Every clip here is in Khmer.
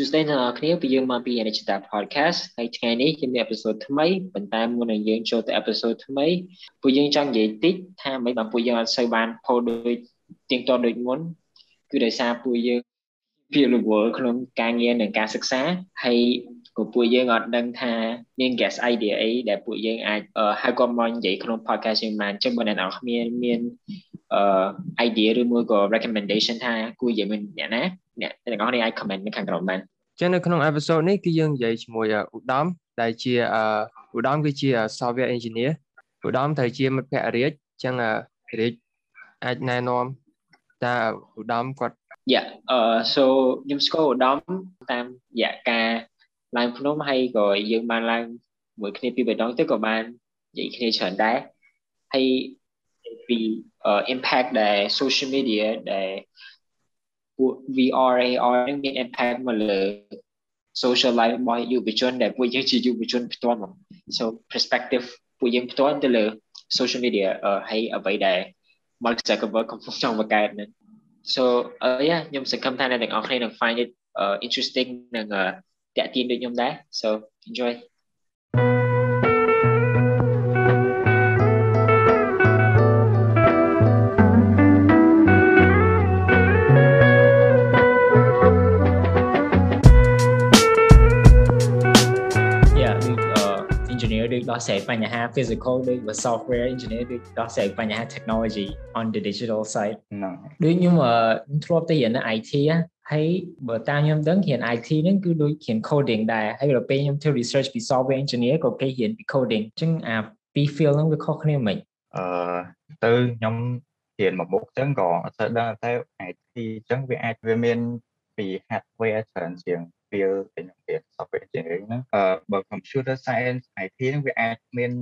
សួស្តីអ្នកនរគ្នាពីយើងមកពី Anita Podcast ហើយថ្ងៃនេះជាអេពីសូតថ្មីប៉ុន្តែមុននឹងយើងចូលទៅអេពីសូតថ្មីពួកយើងចង់និយាយតិចថាមិនបានពួកយើងអត់សូវបានផូតដូចទៀងទាត់ដូចមុនគឺដោយសារពួកយើងពីរវល់ក្នុងការងារនិងការសិក្សាហើយក៏ពួកយើងអត់ដឹងថាមាន guest idea អីដែលពួកយើងអាចហៅគាត់មកនិយាយក្នុង podcast យើងបានចឹងបើអ្នកនរគ្នាមានអឺ idea ឬមួយក៏ recommendation ថាគួរនិយាយមួយអ្នកណា អ្នកទាំងអស់នេះអាច comment នៅខាងក្រោមបានចឹងនៅក្នុង episode នេះគឺយើងនិយាយជាមួយឧត្តមដែលជាឧត្តមគឺជា software engineer ឧត្តមត្រូវជាមិត្តភក្តិរាជចឹងរាជអាចណែនាំតើឧត្តមគាត់យ៉ាអឺ so ខ្ញុំស្គាល់ឧត្តមតាមរយៈការឡើងភ្នំហើយក៏យើងបានឡើងមួយគ្នាពីបេដងទៅក៏បាននិយាយគ្នាច្រើនដែរហើយពី impact ដែល social media ដែល ពួក VR AR នឹងមាន impact មកលើ social life របស់យុវជនដែលពួកយើងជាយុវជនផ្ទាល់មក so perspective ពួកយើងផ្ទាល់ទៅលើ social media ហើយអ្វីដែល Mark Zuckerberg កំពុងចង់បង្កើតហ្នឹង so uh, yeah ខ្ញុំសង្ឃឹមថាអ្នកទាំងអស់គ្នានឹង find it uh, interesting និងតាក់ទាញដូចខ្ញុំដែរ so enjoy ស្រាយបញ្ហា physical ដូច software engineer ដូចដោះស្រាយបញ្ហា technology on the digital side ហ្នឹងដូចខ្ញុំខ្ញុំធ្លាប់ទៅរៀននៅ IT ហើយបើតាមខ្ញុំដឹងរៀន IT ហ្នឹងគឺដូចរៀន coding ដែរហើយដល់ពេលខ្ញុំធ្វើ research ពី software engineer ក៏គេរៀនពី coding អញ្ចឹងអាពីរ field ហ្នឹងវាខុសគ្នាមិនអឺទៅខ្ញុំរៀនមកមុខអញ្ចឹងក៏អត់ស្គាល់ដឹងតែ IT អញ្ចឹងវាអាចវាមានពី hardware ច្រើនជាង field ដែលខ្ញុំរៀន software engineering ហ្នឹងអឺបើ computer science IT ហ្នឹងវាអាចមាន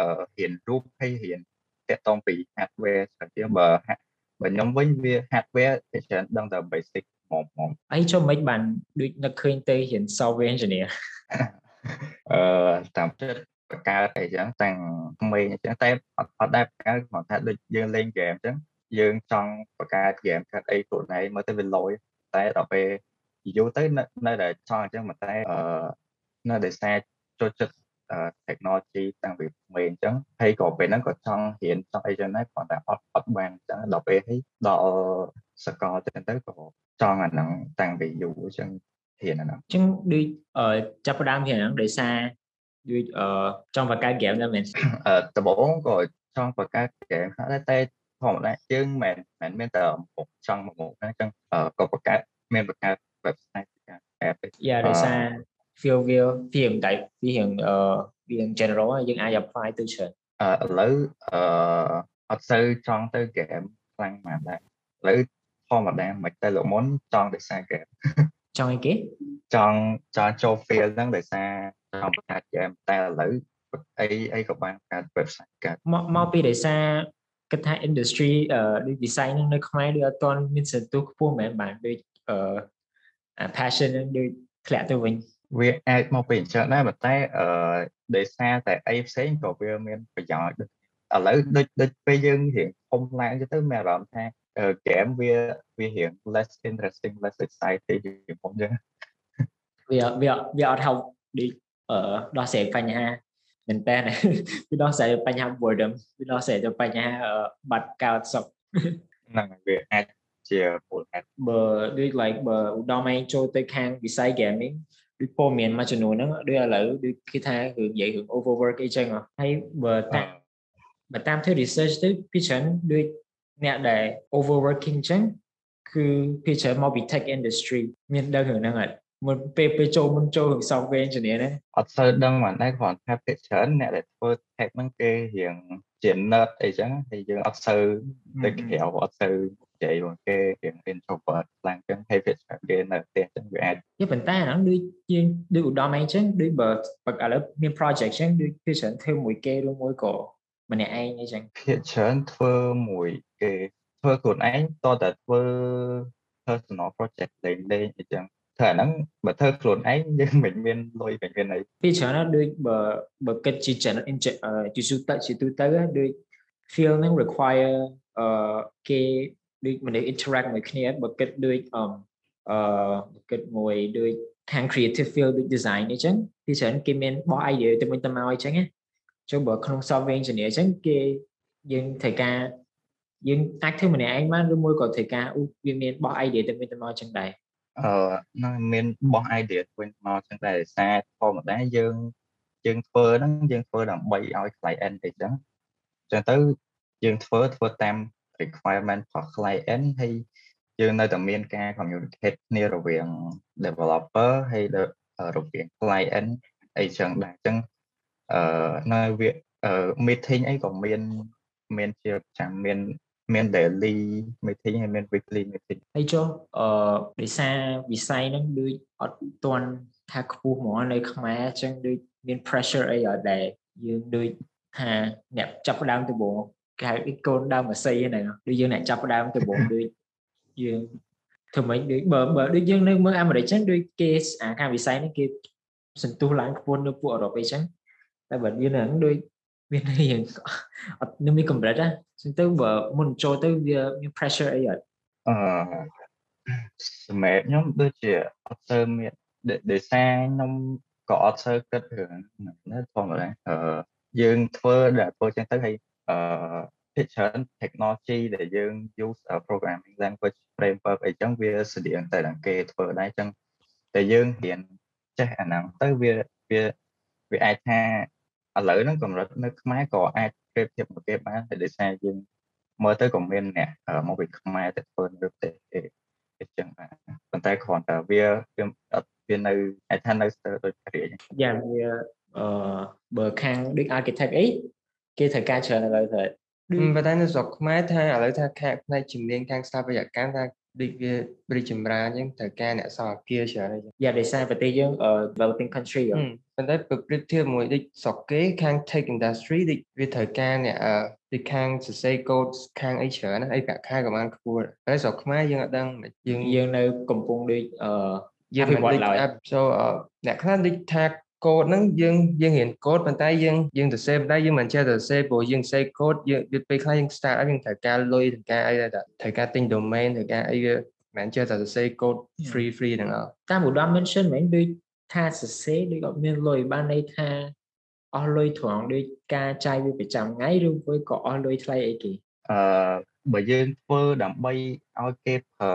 អឺរៀនរូបហើយរៀនតាក់ទងពី hardware ច្រើនជាងបើបើខ្ញុំវិញវា hardware វាច្រើនដឹងតែ basic ហ្មងហ្មងអីចុះមិនបានដូចនឹកឃើញទៅរៀន software engineer អឺតាមចិត្តបកកើតអីចឹងតាំងក្មេងអញ្ចឹងតែអត់អត់ដែរបកកើតគ្រាន់តែដូចយើងលេងហ្គេមអញ្ចឹងយើងចង់បកកើតហ្គេមកាត់អីខ្លួនឯងមើលទៅវាលយតែដល់ពេល យូរទៅនៅតែចង់អញ្ចឹងតែអឺនៅតែសារចូលចិត្ត technology តាំងពីក្មេងអញ្ចឹងហើយក៏ពេលហ្នឹងក៏ចង់រៀនចង់អីចឹងដែរគ្រាន់តែអត់អត់បានអញ្ចឹងដល់ពេលហើយដល់សកលទៅទៅក៏ចង់អាហ្នឹងតាំងពីយូរអញ្ចឹងរៀនអាហ្នឹងអញ្ចឹងដូចចាប់ផ្ដើមរៀនអាហ្នឹងដោយសារដូចចង់បង្កើត game ដែរមែនអឺដំបូងក៏ចង់បង្កើត game តែតែធម្មតាយើងមិនមែនមានតែមុខចង់មកមុខណាអញ្ចឹងក៏បង្កើតមានបង្កើត website បង្កើត app យ៉ាដោយសារ feel feel វាមិនតែវារៀងអឺវា general យើងអាច apply ទៅច្រើនអឺឥឡូវអឺអត់សូវចង់ទៅ game ខ្លាំងប៉ុន្មានដែរឥឡូវធម្មតាមិនទៅលោកមុនចង់ដោយសារ game ចង់អីគេចង់ចង់ចូល field ហ្នឹងដោយសារចង់បង្កើត game តែឥឡូវអីអីក៏បានកើត website កើតមកមកពីដោយសារគិតថា industry ដូច design នៅខ្មែរដូចអត់ទាន់មានសន្ទុះខ្ពស់មែនបានដូចអឺ passion នឹងដូចធ្លាក់ទៅវិញវាអាចមកពីអញ្ចឹងដែរប៉ុន្តែអឺដោយសារតែអីផ្សេងក៏វាមានប្រយោជន៍ឥឡូវដូចដូចពេលយើងរៀងធំឡើងទៅមានអារម្មណ៍ថា game វាវារៀង less interesting less exciting ជាងមុនចឹងវាវាវាអត់ហៅដូចអឺដោះស្រាយបញ្ហាមែនតើវាដោះស្រាយបញ្ហា boredom វាដោះស្រាយទៅបញ្ហាបាត់កោតសុខហ្នឹងវាអាច ជាមូលហេតុបើដូច like បើឧត្តមឯងចូលទៅខាងវិស័យ gaming ដូចព័ត៌មានមួយចំនួនហ្នឹងដូចឥឡូវដូចគេថារឿងនិយាយរឿង overwork អីចឹងហើយបើតាមបើតាមធ្វើ research ទៅពីច្រើនដូចអ្នកដែល overworking ចឹងគឺពីច្រើនមកពី tech industry មានដឹងរឿងហ្នឹងអត់មុនពេលពេលចូលមុនចូលរឿង software engineer ណាអត់សូវដឹងហ្មងដែរគ្រាន់តែភាគច្រើនអ្នកដែលធ្វើ tech ហ្នឹងគេរៀងជា nerd អីចឹងហើយយើងអត់សូវទៅក្រៅអត់សូវ និយាយរបស់គេរៀង introvert ខ្លាំងចឹងហើយភាគច្រើនគេនៅផ្ទះចឹងវាអាចយប៉ុន្តែហ្នឹងដូចយើងដូចឧត្តមអីចឹងដូចបើឥឡូវមាន project ចឹងដូចភាគច្រើនធ្វើមួយគេឬមួយក៏ម្នាក់ឯងអីចឹងភាគច្រើនធ្វើមួយគេធ្វើខ្លួនឯងតតែធ្វើ personal project លេងលេងអីចឹងធ្វើអាហ្នឹងបើធ្វើខ្លួនឯងយើងមិនមានលុយមិនមានអីពីច្រើនណាស់ដូចបើបើគិតជា channel ជាទូទៅជាទូទៅដូច feel ហ្នឹង require អឺគេ ដូចមនុស្ស interact មួយគ្នាបើគិតដូចអឺអឺគិតមួយដូចខាង creative field ដូច design អញ្ចឹងពីច្រើនគេមានបោះ idea ទៅវិញទៅមកអញ្ចឹងណាចុះបើក្នុង software engineer អញ្ចឹងគេយើងត្រូវការយើងអាចធ្វើម្នាក់ឯងបានឬមួយក៏ត្រូវការវាមានបោះ idea ទៅវិញទៅមកអញ្ចឹងដែរអឺនឹងមានបោះ idea ទៅវិញមកអញ្ចឹងដែរសារធម្មតាយើងយើងធ្វើហ្នឹងយើងធ្វើដើម្បីឲ្យ client អីចឹងអញ្ចឹងទៅយើងធ្វើធ្វើតាម requirement របស់ client ហើយយើងនៅតែមានការ communicate គ្នារវាង developer ហើយរវាង client អីចឹងដែរអញ្ចឹងអឺនៅវា meeting អីក៏មានមានជាចាំមានមាន daily meeting ហើយមាន weekly meeting ហើយចុះអឺដោយសារវិស័យហ្នឹងដូចអត់ទាន់ថាខ្ពស់ហ្មងនៅខ្មែរអញ្ចឹងដូចមាន pressure អីអត់ដែរយើងដូចថាអ្នកចាប់ផ្ដើមដំបូង គេហៅកូនដើមអាស័យហ្នឹងដូចយើងអ្នកចាប់ផ្ដើមដំបូងដូចយើងធ្វើម៉េចដូចបើបើដូចយើងនៅមើលអាមេរិកចឹងដូចគេអាការវិស័យនេះគេសន្ទុះឡើងខ្ពស់នៅពួកអឺរ៉ុបអីចឹងតែបើយើងហ្នឹងដូចមានរៀងអត់នឹងមានកម្រិតណាចឹងទៅបើមុនចូលទៅវាមាន pressure អីអត់អឺសម្រាប់ខ្ញុំដូចជាអត់ទៅមានដោយសារខ្ញុំក៏អត់សូវគិតរឿងណាធម្មតាអឺយើងធ្វើដែលធ្វើចឹងទៅហើយ អឺភាគច្រើន technology ដែលយើង use programming language framework អីចឹងវាស្តៀងតែដល់គេធ្វើដែរចឹងតែយើងរៀនចេះអាហ្នឹងទៅវាវាវាអាចថាឥឡូវហ្នឹងកម្រិតនៅខ្មែរក៏អាចប្រៀបធៀបមកគេបានតែដោយសារយើងមើលទៅក៏មានអ្នកមកពីខ្មែរទៅធ្វើនៅប្រទេសគេអញ្ចឹងបាទប៉ុន្តែគ្រាន់តែវាវានៅអាចថានៅស្ទើរដូចរាជយ៉ាងវាអឺបើខាងដូច architect អី គេត្រូវការច្រើនឥឡូវទៅប៉ុន្តែនៅស្រុកខ្មែរថាឥឡូវថាខាងផ្នែកជំនាញខាងស្ថាបត្យកម្មថាដូចវារីកចម្រើនអញ្ចឹងត្រូវការអ្នកសោអាគារច្រើនអញ្ចឹងយ៉ាដោយសារប្រទេសយើង developing country ប៉ុន្តែប្រព្រឹត្តធៀបមួយដូចស្រុកគេខាង tech industry ដូចវាត្រូវការអ្នកដូចខាងសរសេរ code ខាងអីច្រើនណាអីប្រាក់ខែក៏បានខ្ពស់តែស្រុកខ្មែរយើងអត់ដឹងយើងយើងនៅកំពុងដូចអឺយើងមិនដូច so អ្នកខ្លះដូចថា កូដហ្នឹងយើងយើងរៀនកូដប៉ុន្តែយើងយើងទៅសេប៉ុន្តែយើងមិនចេះទៅសេព្រោះយើងសេកូដយើងវាពេលខ្លះយើង start ឲ្យយើងត្រូវការលុយត្រូវការអីដែរត្រូវការទិញ domain ត្រូវការអីវាមិនចេះតែសរសេរកូដ free free ទាំងអស់តាមឧត្តម mention មែនដូចថាសរសេរដូចអត់មានលុយបានន័យថាអស់លុយត្រង់ដូចការចាយវាប្រចាំថ្ងៃឬមួយក៏អស់លុយថ្លៃអីគេអឺបើយើងធ្វើដើម្បីឲ្យគេប្រើ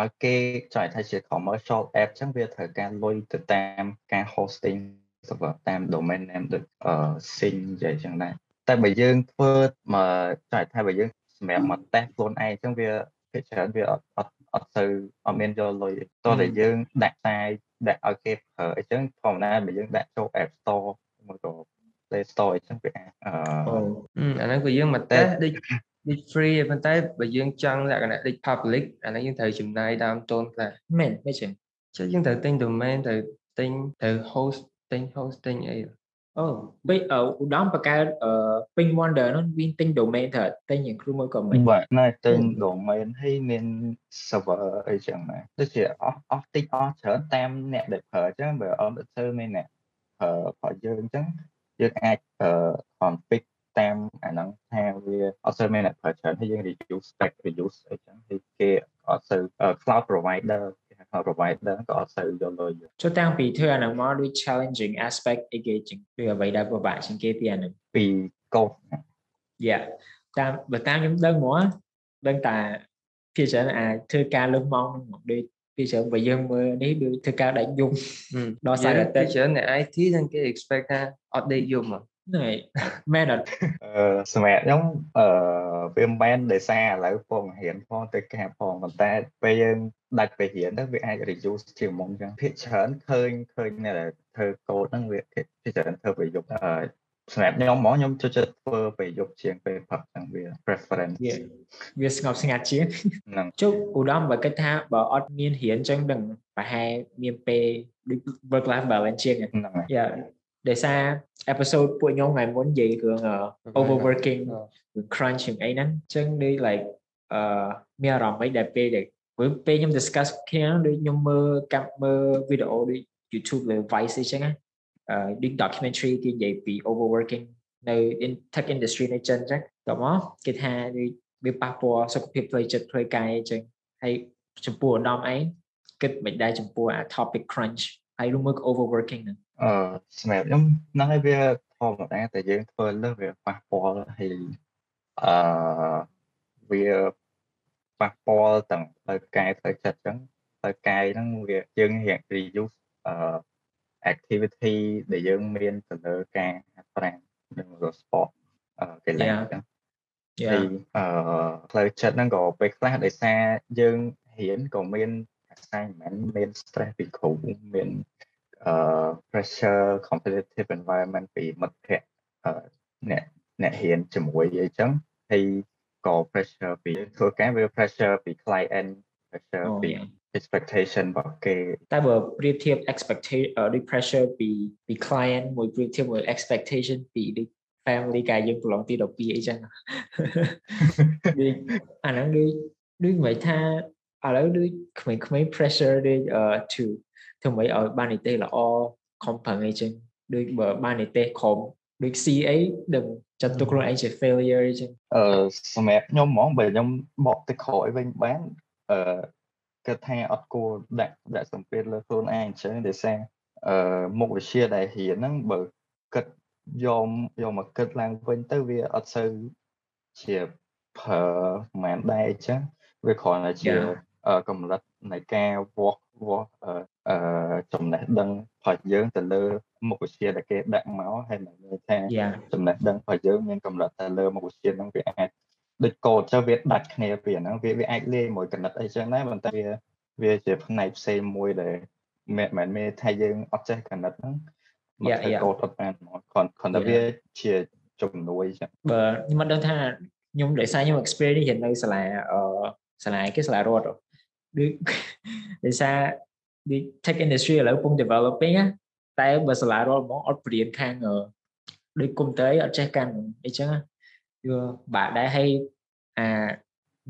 ឲ្យគេចង់ថាជា commercial app ចឹងវាត្រូវការលុយទៅតាមការ hosting server តាម domain name ដូច sing និយាយចឹងដែរតែបើយើងធ្វើមកចង់ថាបើយើងសម្រាប់មកតេស្តខ្លួនឯងចឹងវាភាគច្រើនវាអត់អត់អត់ទៅអត់មានយកលុយតោះតែយើងដាក់តែដាក់ឲ្យគេប្រើអញ្ចឹងធម្មតាបើយើងដាក់ចូល App Store មកក៏ Play Store អញ្ចឹងវាអាចអឺអាហ្នឹងគឺយើងមកតេស្តដូច ដូច free ប៉ុន្តែបើយើងចង់លក្ខណៈដូច public អានេះយើងត្រូវចំណាយដើមទុនខ្លះមែនមែនចឹងចុះយើងត្រូវទិញ domain ត្រូវទិញត្រូវ host ទិញ hosting អីអូពេលឧត្តមបង្កើតពេញ Wonder នោះវាទិញ domain ត្រូវទិញយ៉ាងគ្រូមួយក៏មិនបាទណែទិញ domain ហើយមាន server អីចឹងណាដូចជាអស់អស់តិចអស់ច្រើនតាមអ្នកដែលប្រើចឹងបើអត់ទៅមានអ្នកប្រើប្រើយើងចឹងយើងអាច config តាមអាហ្នឹងថាវាអត់សូវមានអ្នកប្រើច្រើនហើយយើង reduce spec reduce អីចឹងហើយគេអត់សូវ cloud provider គេហៅ cloud provider ក៏អត់សូវយកលុយចុះតាំងពីធ្វើអាហ្នឹងមកដូច challenging aspect អីគេចឹងគឺអ្វីដែលពិបាកជាងគេពីអាហ្នឹងពី code យ៉ាតាមបើតាមខ្ញុំដឹងមកដឹងតែភាគច្រើនអាចធ្វើការលើសម៉ោងហ្នឹងដូចពីច្រើនបើយើងមើលនេះដូចធ្វើការដាច់យំដល់សារតែច្រើនអ្នក IT ហ្នឹងគេ expect ថាអត់ដេកយំហ្នឹងហ្នឹងមែនអត់អឺសម្រាប់ខ្ញុំអឺវាមិនមែនដោយសារឥឡូវពងរៀនផងទៅការផងប៉ុន្តែពេលយើងដាច់ទៅរៀនទៅវាអាច reduce ជាងមុនចឹងភាគច្រើនឃើញឃើញនៅធ្វើកូដហ្នឹងវាភាគច្រើនធ្វើប្រយុទ្ធអឺសម្រាប់ខ្ញុំហ្មងខ្ញុំចូលចិត្តធ្វើពេលយប់ជាងពេលព្រឹកចឹងវា preference វាស្ងប់ស្ងាត់ជាងហ្នឹងជុកឧត្តមបើគិតថាបើអត់មានរៀនចឹងនឹងប្រហែលមានពេលដូច work life balance ជាងហ្នឹងយ៉ាដោយសារ episode ពួកខ្ញុំថ្ងៃមុននិយាយរឿង overworking រឿង crunch រឿងអីហ្នឹងអញ្ចឹងដូច like អឺមានអារម្មណ៍អីដែលពេលដែលពេលខ្ញុំ discuss គ្នាដូចខ្ញុំមើលកាប់មើលវីដេអូដូច YouTube លើ Vice អីចឹងណាអឺដូច documentary គេនិយាយពី overworking នៅ tech industry នៅចិនចឹងតោះមកគេថាដូចវាប៉ះពាល់សុខភាពផ្លូវចិត្តផ្លូវកាយអញ្ចឹងហើយចំពោះឧត្តមឯងគិតមិនដែរចំពោះអា topic crunch ហើយរួមមួយ overworking ហ្នឹង អឺសម្រាប់ខ្ញុំហ្នឹងហើយវាធម្មតាតែយើងធ្វើលើសវាប៉ះពាល់ហើយអឺវាប៉ះពាល់ទាំងផ្លូវកាយផ្លូវចិត្តអញ្ចឹងផ្លូវកាយហ្នឹងវាយើងរៀង reuse អឺ activity ដែលយើងមានទៅលើការហាត់ប្រាណនិង sport អឺកីឡាអញ្ចឹងហើយអឺផ្លូវចិត្តហ្នឹងក៏ពេលខ្លះដោយសារយើងរៀនក៏មាន assignment មាន stress ពីគ្រូមានអឺ pressure competitive environment ពីមិត្តភ័ក្តិអឺអ្នកអ្នករៀនជាមួយអីចឹងហើយក៏ pressure ពីធ្វើការវា pressure ពី client pressure ពី expectation របស់គេតែបើប្រៀបធៀប expectation ដូច pressure ពីពី client មួយប្រៀបធៀបមួយ expectation ពីដូច family កាយយើងប្រឡងទី12អីចឹងដូចអាហ្នឹងដូចដូចមិនថាឥឡូវដូចក្មេងៗ pressure ដូច to ធ្វើម៉េចឲ្យបាននិទេសល្អ company អីចឹងដូចបើបាននិទេសក្រុមដូច C អីដឹងចាត់ទុកខ្លួនឯងជា failure អីចឹងអឺសម្រាប់ខ្ញុំហ្មងបើខ្ញុំបកទៅក្រោយវិញបានអឺគិតថាអត់គួរដាក់ដាក់សម្ពាធលើខ្លួនឯងអញ្ចឹងដោយសារអឺមុខវិជ្ជាដែលរៀនហ្នឹងបើគិតយកយកមកគិតឡើងវិញទៅវាអត់សូវជាប្រើមិនដែរអញ្ចឹងវាគ្រាន់តែជាកម្រិតនៃការវាស់ វាស់អឺចំណេះដឹងរបស់យើងទៅលើមុខវិជ្ជាដែលគេដាក់មកហើយមិនមើលថាចំណេះដឹងរបស់យើងមានកម្រិតទៅលើមុខវិជ្ជាហ្នឹងវាអាចដូចកោតចុះវាដាច់គ្នាពីហ្នឹងវាវាអាចលាយមួយកណិតអីចឹងដែរប៉ុន្តែវាវាជាផ្នែកផ្សេងមួយដែលមិនមែនមានថាយើងអត់ចេះកណិតហ្នឹងមកធ្វើកោតអត់បានហ្មងគ្រាន់គ្រាន់តែវាជាជំនួយចឹងបើខ្ញុំមិនដឹងថាខ្ញុំដោយសារខ្ញុំ experience នៅសាលាអឺសាលាគេសាលារដ្ឋ ដូចដោយសារ the tech industry ឥឡូវពង developing តែបើសាលារដ្ឋហ្មងអត់ព្រៀនខាងដូច computer អត់ចេះកាន់អីចឹងវាបាក់ដែរហើយអា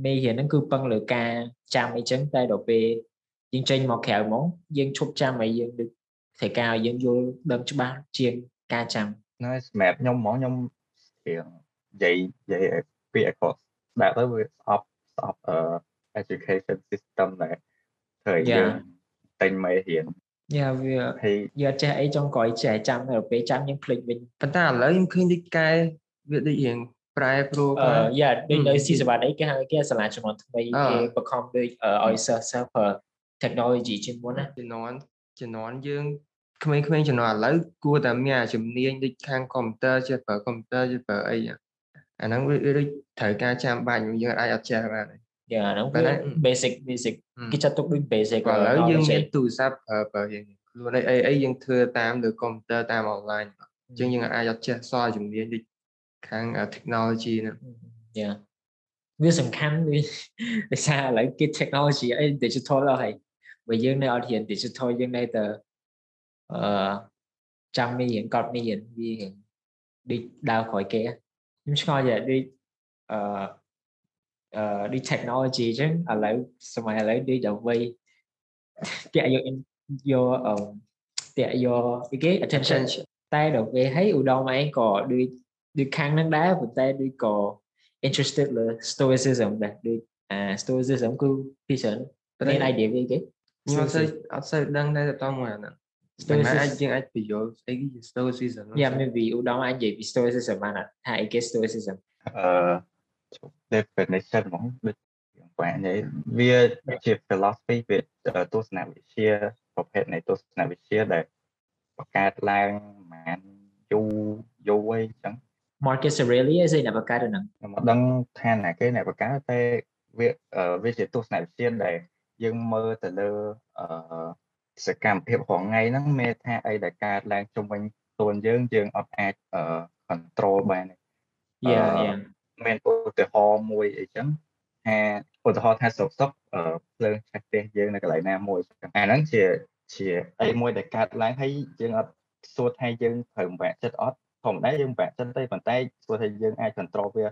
មេរៀនហ្នឹងគឺពឹងលើការចាំអីចឹងតែដល់ពេលយើងចេញមកក្រៅហ្មងយើងឈប់ចាំឲ្យយើងដូចត្រូវការឲ្យយើងយល់ដឹងច្បាស់ជាងការចាំហ្នឹងសម្រាប់ខ្ញុំហ្មងខ្ញុំរៀងនិយាយនិយាយពាក្យគាត់ដាក់ទៅវាស្អប់ស្អប់អឺ education system ដែលធ្វើឲ្យយើងទិញមេរៀនយ៉ាវាយកចេះអីចង់ក្រោយចេះចាំទៅពេលចាំយើងភ្លេចវិញប៉ុន្តែឥឡូវខ្ញុំឃើញដូចកែវាដូចរៀងប្រែប្រួលអឺយ៉ាដូចនៅស៊ីសវ៉ាអីគេហៅគេសាលាជំនាន់ថ្មីគេបខំដូចឲ្យសិស្សសិស្សប្រើ technology ជាងមុនណាជំនាន់ជំនាន់យើងក្មេងៗជំនាន់ឥឡូវគួរតែមានជំនាញដូចខាងកុំព្យូទ័រចេះប្រើកុំព្យូទ័រចេះប្រើអីអាហ្នឹងវាដូចត្រូវការចាំបាច់យើងអាចអត់ចេះបានទេ យ៉ាហ្នឹងវា basic basic គេចាត់ទុកដូច basic ឥឡូវយើងមានទូរស័ព្ទប្រើប្រើយើងខ្លួនអីអីយើងធ្វើតាមលើកុំព្យូទ័រតាម online អញ្ចឹងយើងអាចអត់ចេះសល់ជំនាញដូចខាង technology ហ្នឹងយ៉ាវាសំខាន់វាដោយសារឥឡូវគេ technology អី digital អស់ហើយបើយើងនៅអត់រៀន digital យើងនៅតែអឺចាំមានរៀនកត់មានរៀនវាដូចដើរក្រោយគេខ្ញុំឆ្ងល់យ៉ាដូចអឺ អឺដូច technology អញ្ចឹងឥឡូវសម័យឥឡូវដូចដល់វ័យតាក់យកយកអឺតាក់យកគេ attention តែដល់ពេលហើយឧត្តមឯងក៏ដូចដូចខាងហ្នឹងដែរប៉ុន្តែដូចក៏ interested លើ stoicism ដែរដូចអា stoicism គឺពីច្រើនមាន idea វាគេខ្ញុំអត់សូវអត់សូវដឹងដែរទៅតាមមួយអាហ្នឹង stoicism អាចយើងអាចបញ្យល់ស្អីគេ stoicism យ៉ា maybe ឧត្តមអាចនិយាយពី stoicism បានថាអីគេ stoicism អឺ definition ហ្មងដូចយ៉ាងបាននិយាយវាជា philosophy វាទស្សនវិជ្ជាប្រភេទនៃទស្សនវិជ្ជាដែលបង្កើតឡើងប្រហែលយូរយូរអីចឹង Marcus Aurelius ឯអ្នកបង្កើតហ្នឹងខ្ញុំអត់ដឹងថាណាគេអ្នកបង្កើតតែវាវាជាទស្សនវិជ្ជាដែលយើងមើលទៅលើអឺសកម្មភាពរងថ្ងៃហ្នឹងមានថាអីដែលកើតឡើងជុំវិញខ្លួនយើងយើងអត់អាចអឺ control បានទេយ៉ាយ៉ា មានឧទាហរណ៍មួយអីចឹងថាឧទាហរណ៍ថាសុកសុកភ្លើងឆេះផ្ទះយើងនៅកន្លែងណាមួយអាហ្នឹងជាជាអីមួយដែលកើតឡើងហើយយើងអត់សួរថាយើងត្រូវបាក់ចិត្តអត់ធម្មតាយើងបាក់ចិត្តទេប៉ុន្តែសួរថាយើងអាច control វា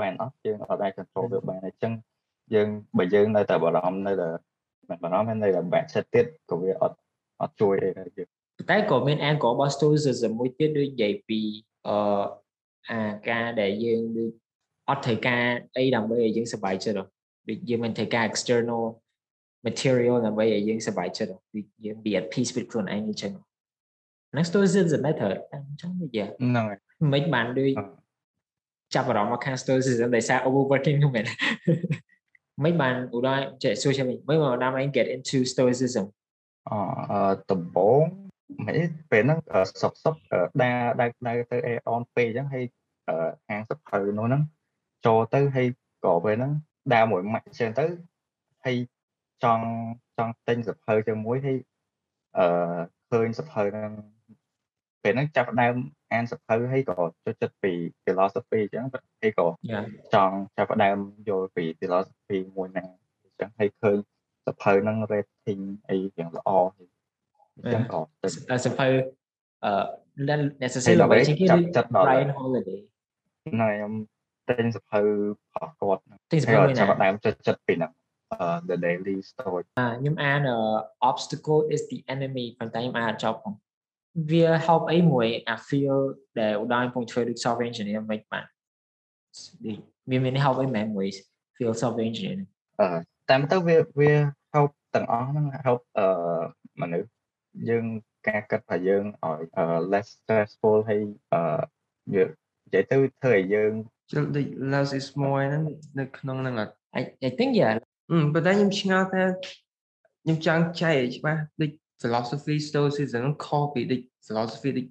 បានអត់យើងអត់អាច control វាបានអញ្ចឹងយើងបើយើងនៅតែបារម្ភនៅតែមិនបារម្ភនៅតែបាក់ចិត្តទៀតក៏វាអត់អត់ជួយអីដែរយើងតែក៏មាន angle របស់ stoicism មួយទៀតដូចនិយាយពីអឺអាការដែលយើងដូច អត់ត្រូវការអីដើម្បីឲ្យយើងសុបាយចិត្តដូចយើងមិនត្រូវការ external material ដើម្បីឲ្យយើងសប្បាយចិត្តពីយើង be at peace with ខ្លួនឯងអញ្ចឹងហ្នឹង stoicism ដែរត្រូវអញ្ចឹងវាហ្នឹងហើយមិនបានដូចអឺចាប់អារម្មណ៍មកខាង stoicism ដោយសារ overworking ហ្នឹងមែនមិនបានឧទាហរណ៍ចេះសួរចេះវិញមិនបានតាមឯង get into stoicism អអឺដំបងមិនពេលហ្នឹងអឺសុបសុបអឺដើរដើរដើរទៅ air on ពេកអញ្ចឹងហើយអឺហាងសភៅនោះហ្នឹង ចូលទៅហើយក៏ពេលហ្នឹងដើរមួយម៉ាច់អញ្ចឹងទៅហើយចង់ចង់ទិញសភៅជាមួយហើយអឺឃើញសភៅហ្នឹងពេលហ្នឹងចាប់ផ្ដើមអានសភៅហើយក៏ចូលចិត្តពី philosophy អញ្ចឹងហើយក៏ yeah ចង់ចាប់ផ្ដើមយល់ពី philosophy មួយហ្នឹងអញ្ចឹងហើយឃើញសភៅហ្នឹង rating អីយ៉ាងល្អហើយអញ្ចឹងក៏ទៅអ่าសភៅអឺ necessary ដើម្បីជាងគេចាប់ដូចចិត្តដល់ Brian Holiday ហ្នឹងហើយខ្ញុំ ទិញសភៅរបស់គាត់ហ្នឹងទិញសហើយភៅក៏មួយណាចាប់ផ្ដើមចិត្តចិត្តពីហ្នឹងអឺ The Daily Stoic ខ្ញុំអាន obstacle is the enemy ប៉ុន្តែខ្ញុំអានអត់ចប់ផងវា help អីមួយអា feel ដែលឧដាហរណ៍ពងធ្វើដូច software engineer មិនបានដូចវាមាន help អីមែនមួយ feel software engineer ហ្នឹងអឺតាមទៅវាវា help ទាំងអស់ហ្នឹង help អឺមនុស្សយើងការគិតរបស់យើងឲ្យអឺ less stressful ហើយអឺយើងនិយាយទៅធ្វើឲ្យយើង ជិលដូច less is more ហ្នឹងនៅក្នុងហ្នឹងអត់ I I think yeah អឺប៉ុន្តែខ្ញុំឆ្ងល់ថាខ្ញុំចង់ចែកឲ្យច្បាស់ដូច philosophy stoicism ហ្នឹងខុសពីដូច philosophy ដូច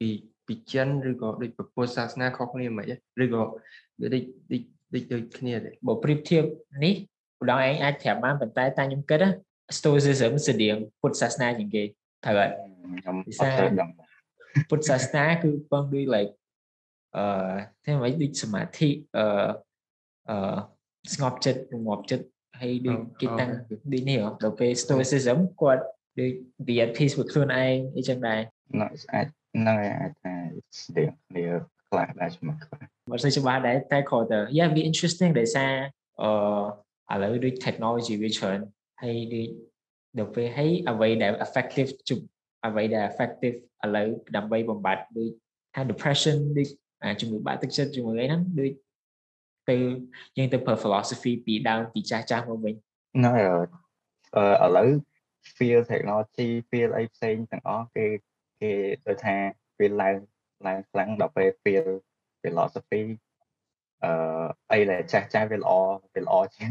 ពីពីចិនឬក៏ដូចពុទ្ធសាសនាខុសគ្នាមិនហ៎ឬក៏វាដូចដូចដូចដូចគ្នាទេបើប្រៀបធៀបនេះឧដាហរណ៍ឯងអាចប្រាប់បានប៉ុន្តែតែខ្ញុំគិតណា stoicism ស្តៀងពុទ្ធសាសនាជាងគេត្រូវហើយខ្ញុំពិអសាត់សូវដឹងពុទ្ធសាសនាគឺពឹងដូច like អឺតែមិនដូចសមាធិអឺអឺស្ងប់ចិត្តរងាប់ចិត្តហើយដូចគេតាំងដូចនេះហ៎ដល់ពេល stoicism គាត់ដូច be at peace with ខ្លួនឯងអីចឹងដែរណាអាចហ្នឹងហើយអាចថាស្តៀងគ្នាខ្លះដែរជាមួយខ្លះមិនសូវច្បាស់ដែរតែគ្រាន់តែ yeah be interesting ដោយសារអឺឥឡូវដូច technology វាច្រើនហើយដូចដល់ពេលហើយអ្វីដែល effective ជុំអ្វីដែល effective ឥឡូវដើម្បីបំបត្តិដូចថា depression ដូច អាជំងឺបាក់ទឹកចិត្តជាមួយអីហ្នឹងដូចទៅយើងទៅប្រើ philosophy ពីដើមពីចាស់ចាស់មកវិញហ្នឹងហើយអឺឥឡូវ field technology field អីផ្សេងទាំងអស់គេគេដូចថាវាឡើងឡើងខ្លាំងដល់ពេល field philosophy អឺអីដែលចាស់ចាស់វាល្អវាល្អជាង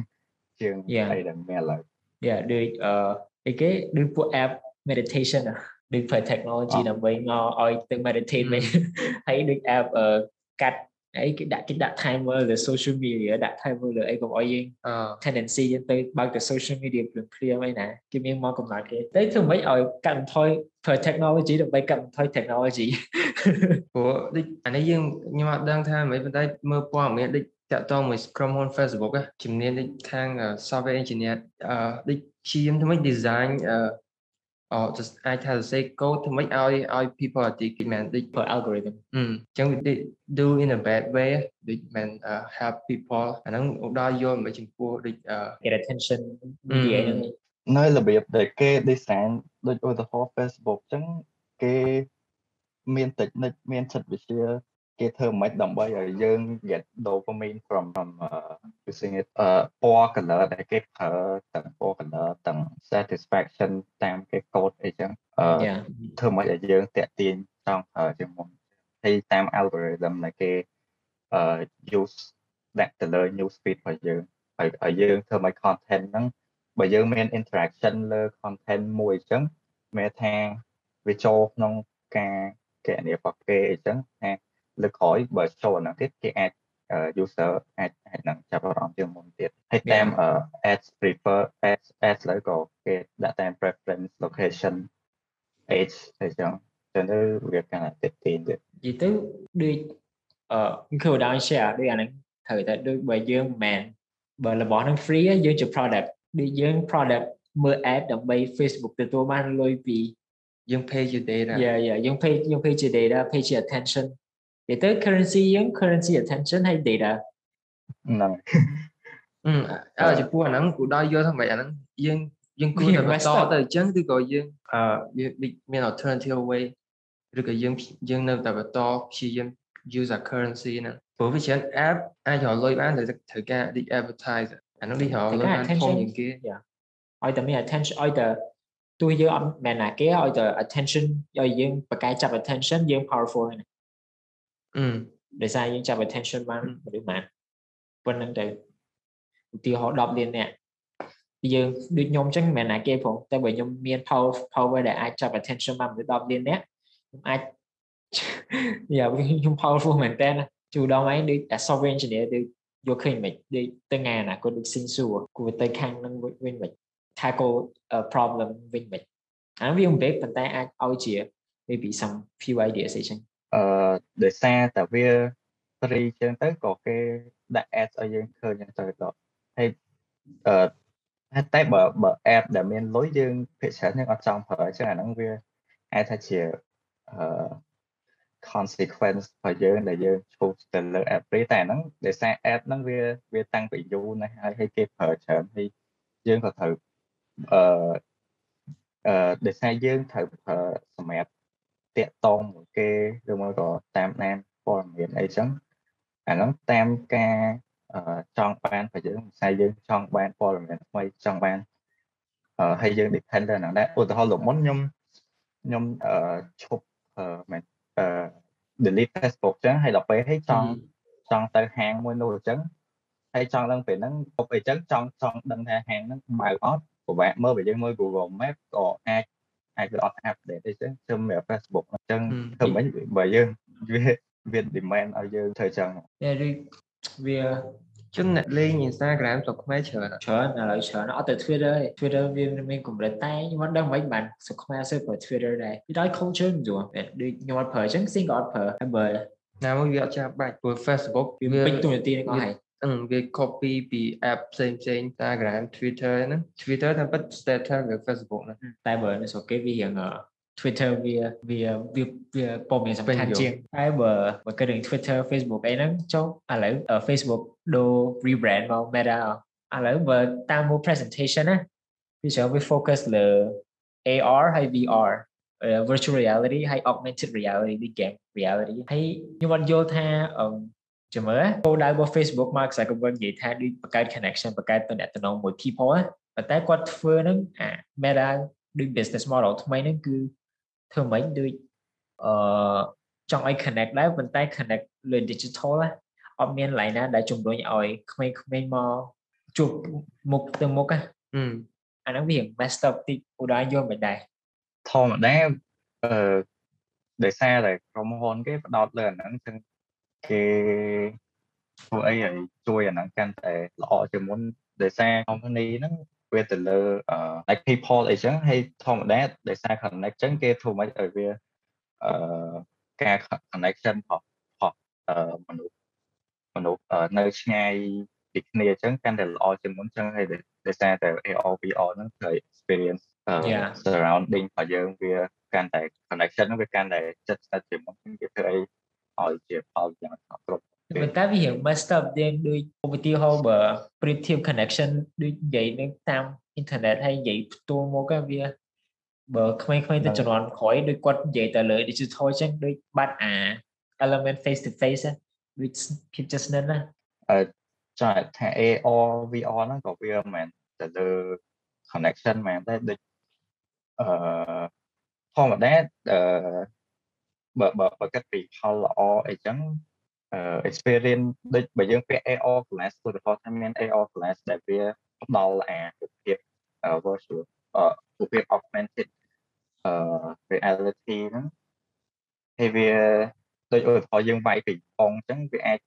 ជាង Yeah. អីដែលមានឥឡូវ yeah ដូចអឺអីគេដូចពួក app meditation อะ ដូចប្រើ technology អ่าដើម្បីមកឲ្យទៅ meditate វិញហើយដូច app អឺកាត់អីគេដាក់គេដាក់ timer លើ social media ដាក់ timer លើអីកុំឲ្យយើងអឺ tendency យើងទៅបើកទៅ social media ភ្លាមភ្លាមអីណាគេមានមកកំណត់គេតែធ្វើម៉េចឲ្យកាត់បន្ថយប្រើ technology ដើម្បីកាត់បន្ថយ technology ព្រោះដូចអានេះយើងខ្ញុំអត់ដឹងថាមិនប៉ុន្តែមើលព័ត៌មានដូចតាក់ទងមួយក្រុមហ៊ុន Facebook ណាជំនាញដូចខាងអឺ software engineer អឺដូចជាមធ្វើម៉េច design អឺអឺ just អាចថាសរសេរ code ធ្វើម៉េចឲ្យឲ្យ people addicted មែនដូចប្រើ algorithm អឺអញ្ចឹងវាដូច do in a bad way ដូចមិន help people អាហ្នឹងឧដាយល់មកចំពោះដូចអឺ get attention អឺនិយាយហ្នឹងនៅរបៀបដែលគេ design ដូចឧទាហរណ៍ Facebook អញ្ចឹងគេមានតិចនិចមានចិត្តវិទ្យា គេធ្វើមិនដើម្បីឲ្យយើង get dopamine from from uh, using it អឺពណ៌ color ដែលគេប្រើទាំងពណ៌ color ទាំង satisfaction តាមគេ code អីចឹងអឺ yeah ធ្វើមិនឲ្យយើងតាក់ទាញចង់ប្រើជាងមុនហើយតាម algorithm ដែលគេអឺ use ដាក់ទៅលើ news feed របស់យើងហើយឲ្យយើងធ្វើឲ្យ content ហ្នឹងបើយើងមាន interaction លើ content មួយអញ្ចឹងមានថាវាចូលក្នុងការកណនីរបស់គេអញ្ចឹងថា លើកក្រោយបើចូលអាហ្នឹងទៀតគេអាចអឺ user អាចអាចនឹងចាប់អារម្មណ៍ជាងមុនទៀតហើយតាមអឺ ads prefer ads ads លើក៏គេដាក់តាម preference location age អីចឹងទៅនៅវាកាន់តែតិចទៀងទៀតនិយាយទៅដូចអឺគឺដល់ share ដូចអាហ្នឹងត្រូវតែដូចបើយើងមិនមែនបើរបស់ហ្នឹង free á, យើងជា product ដូចយើង product មើល ad ដើម្បី Facebook ទទួលបានលុយពីយើង pay ជា data yeah yeah យើង pay យើង pay ជា data pay ជា attention និយាយទៅ currency យើង currency attention ហើយ data ហ្នឹងអឺអើចំពោះអាហ្នឹងគូដល់យល់ថាមិនអាហ្នឹងយើងយើងគួរតែបន្ត Investor ទៅអញ្ចឹងឬក៏យើងអឺយើងដូចមាន alternative way ឬក៏យើងយើងនៅតែបន្តព្យាយាម use a currency ហ្នឹងព្រោះវាច្រើន app អាចរកលុយបានតែត្រូវការដូច advertise អាហ្នឹងដូចរកលុយបានធំជាងគេ Yeah. ឲ្យតែមាន attention ឲ្យតែទោះយើងអត់មែនណាគេឲ្យតែ attention ឲ្យយើងបកកាយចាប់ attention យើង powerful ហ្នឹងអឺ ដោយសារយើងចាប់ attention បានឬបានប៉ុណ្្នឹងទៅឧទាហរណ៍10លានអ្នកយើងដូចខ្ញុំអញ្ចឹងមិនមែនណាគេផងតែបើខ្ញុំមាន power power ដែលអាចចាប់ attention បានមនុស្ស10លានអ្នកខ្ញុំអាចយ៉ាខ្ញុំ powerful មែនតើជួដងឯងដូច software engineer ដូចយកឃើញមិនដូចទៅថ្ងៃអនាគតដូច sensor គួរទៅខាងនឹងវិញមិន tackle a problem វិញមិនអាវាមិនពេកប៉ុន្តែអាចឲ្យជា maybe some few ideas អីចឹងអឺ ដោយសារតែវា free ចឹងទៅក៏គេដាក់ ads ឲ្យយើងឃើញចឹងទៅដល់ហើយអឺតែបើបើ app ដែលមានលុយយើងភាគច្រើនយើងអត់ចង់ប្រើចឹងអាហ្នឹងវាអាចថាជាអឺ consequence របស់យើងដែលយើងឈប់ទៅលើ app free តែហ្នឹងដោយសារ app ហ្នឹងវាវាតាំងពីយូរណាស់ហើយហើយគេប្រើច្រើនហើយយើងក៏ត្រូវអឺអឺដោយសារយើងត្រូវប្រើសម្រាប់ តាក់តងមួយគេឬមកក៏តាមដានព័ត៌មានអីចឹងអាហ្នឹងតាមការចង់បានរបស់យើងផ្សាយយើងចង់បានព័ត៌មានថ្មីចង់បានអឺហើយយើង depend ទៅហ្នឹងដែរឧទាហរណ៍លោកមុនខ្ញុំខ្ញុំអឺឈប់អឺមិនអឺ delete Facebook ចឹងហើយដល់ពេលហើយចង់ចង់ទៅហាងមួយនោះអញ្ចឹងហើយចង់ដឹងពេលហ្នឹងពុកអីចឹងចង់ចង់ដឹងថាហាងហ្នឹងបើអត់ពិបាកមើលបើយើងមើល Google Map ក៏អាច អាចវាអត់ update អីចឹងធ្វើមក Facebook អញ្ចឹងធ្វើមិនបើយើងវាវា demand ឲ្យយើងធ្វើចឹងតែវាជនអ្នកលេង Instagram ស្រុកខ្មែរច្រើនច្រើនឥឡូវច្រើនអត់ទៅ Twitter ទេ Twitter វាមានកម្រិតតែខ្ញុំអត់ដឹងមិនបានស្រុកខ្មែរសើប្រើ Twitter ដែរវាដល់ culture មិនយល់ដូចខ្ញុំអត់ប្រើអញ្ចឹងស៊ីក៏អត់ប្រើហើយបើណាមួយវាអត់ចាំបាច់ព្រោះ Facebook វាពេញទូនាទីនឹងអស់ហើយ អឺវា copy ពី app ផ្សេងផ្សេង Instagram Twitter ហ្នឹង Twitter តាមពិត status វា Facebook ហ្នឹងតែបើនៅស្រុកគេវារៀង Twitter វាវាវាវាព័ត៌មានសំខាន់ជាងតែបើបើគិតរឿង Twitter Facebook អីហ្នឹងចុះឥឡូវ Facebook ដូរ rebrand មក Meta ឥឡូវបើតាមមួយ presentation ណាវាច្រើនវា focus លើ AR ហើយ VR uh, virtual reality ហើយ augmented reality ដូច game reality ហើយខ្ញុំអត់យល់ថាអឺ ចាំមើលគោលដៅរបស់ Facebook Mark Zuckerberg និយាយថាដូចបង្កើត connection បង្កើតទំនាក់ទំនងមួយ people ប៉ុន្តែគាត់ធ្វើហ្នឹងអា Meta ដូច business model ថ្មីហ្នឹងគឺធ្វើម៉េចដូចអឺចង់ឲ្យ connect ដែរប៉ុន្តែ connect លើ digital ណាអត់មានឡៃណាដែលជំរុញឲ្យក្មេងៗមកជួបមុខទៅមុខណាអាហ្នឹងវា messed up តិចឧដាយល់មិនដែរធម្មតាអឺដោយសារតែក្រុមហ៊ុនគេផ្ដោតលើអាហ្នឹងចឹង គេធ្វើអីឲ្យជួយអាហ្នឹងកាន់តែល្អជាងមុនដោយសារ company ហ្នឹងវាទៅលើ like people អីចឹងហើយធម្មតាដោយសារ connect ចឹងគេធ្វើមិនឲ្យវាអឺការ connection របស់របស់មនុស្សមនុស្សនៅឆ្ងាយពីគ្នាអញ្ចឹងកាន់តែល្អជាងមុនអញ្ចឹងហើយដោយសារតែ AR VR ហ្នឹងគឺ experience surrounding របស់យើងវាកាន់តែ connection វាកាន់តែចិត្តស្និទ្ធជាងមុនគេធ្វើអី ឲ្យជាផលយ៉ាងគ្រប់ប៉ុន្តែវារៀង messed up យើងដូចឧទាហរណ៍បើប្រៀបធៀប connection ដូចនិយាយនឹងតាម internet ហើយនិយាយផ្ទាល់មកវាបើក្មេងៗទៅជំនាន់ក្រោយដូចគាត់និយាយទៅលើ digital ចឹងដូចបាត់អា element face to face ដូចភាពជិតស្និទ្ធណាអឺចាថា AR VR ហ្នឹងក៏វាមិនមែនទៅលើ connection មែនតែដូចអឺធម្មតាអឺ បើបើគិតពីផលល្អអីចឹង experience ដូចបើយើងពាក់ AR glass ឧទាហរណ៍ថាមាន AR glass ដែលវាផ្ដល់អាភាព virtual រូបភាព augmented reality ហ្នឹងហើយវាដូចឧទាហរណ៍យើងវាយពីប៉ុងអញ្ចឹងវាអាច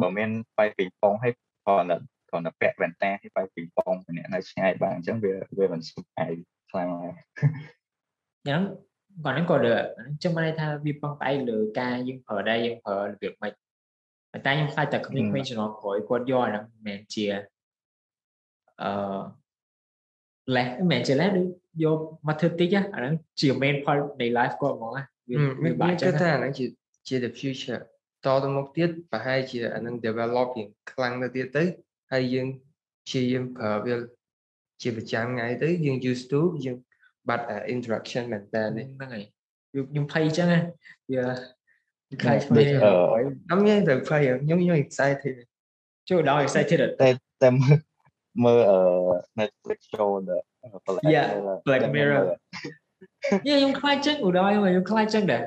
បើមានវាយពីប៉ុងហើយគ្រាន់តែគ្រាន់តែពាក់វ៉ែនតាហើយវាយពីប៉ុងម្នាក់នៅឆ្ងាយបានអញ្ចឹងវាវាមិនសុខឯងខ្លាំងហើយយ៉ាងគាត់ហ្នឹងក៏ចាំមិនថាវាពឹងផ្អែកលើការយើងប្រើដែរយើងប្រើរបៀបម៉េចតែខ្ញុំខ្លាចតែ ក្មេងៗជំនាន់ក្រោយគាត់យកអាហ្នឹងមិនមែនជាអឺលេះមិនមែនជាលេះដូចយកមកធ្វើតិចអាហ្នឹងជា main part នៃ life គាត់ហ្មងណាវាបាក់ចឹងថាអាហ្នឹងជាជា the future តទៅមុខទៀតប្រហែលជាអានឹង develop យ៉ាងខ្លាំងទៅទៀតទៅហើយយើងព្យាយាមប្រើវាជាប្រចាំថ្ងៃទៅយើង used to យើង បាត់ interaction មែនតើហ្នឹងហើយខ្ញុំភ័យចឹងវាខ្លាចឆ្វេងអត់មានទៅភ័យខ្ញុំខ្ញុំ excited ជួយដល់ excited តែតែមើលមើល Netflix show the Yeah, Black Mirror យខ្ញុំខ្លាចចឹងឧដយមកខ្ញុំខ្លាចចឹងដែរ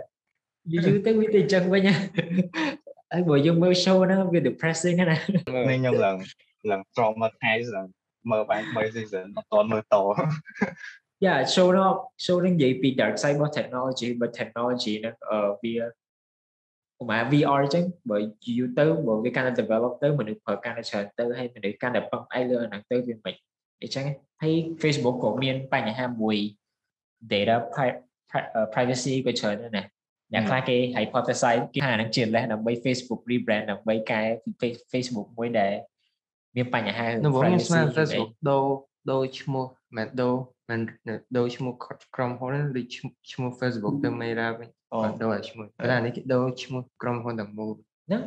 យូរយូរទៅវាទៅចឹងវិញហើយបើយើងមើល show ហ្នឹងវា depressing ណានេះខ្ញុំឡើងឡើង traumatized ឡើងមើលបាន3 season អត់តមើលត Yeah show នោះ show នឹងនិយាយពី dark side របស់ technology បើ technology ហ្នឹងអឺវាឧមា VR អញ្ចឹងបើយូរទៅបើវាកាន់តែ develop ទៅមនុស្សប្រើកាន់តែច្រើនទៅហើយមនុស្សកាន់តែពឹងផ្អែកលើអាហ្នឹងទៅវាមិនអញ្ចឹងហើយ Facebook ក៏មានបញ្ហាមួយ data privacy ក៏ច្រើនដែរណាអ្នកខ្លះគេ hypothesize គេថាហ្នឹងជាលេសដើម្បី Facebook rebrand ដើម្បីកែ Facebook មួយដែលមានបញ្ហានៅខ្ញុំស្មាន Facebook ដូរដូរឈ្មោះមិនដូរ មិនដូរឈ្មោះក្រុមហ៊ុនឬឈ្មោះ Facebook ទៅ Meta វិញអត់ដូរឈ្មោះតែអានេះគេដូរឈ្មោះក្រុមហ៊ុនទាំងមូលណា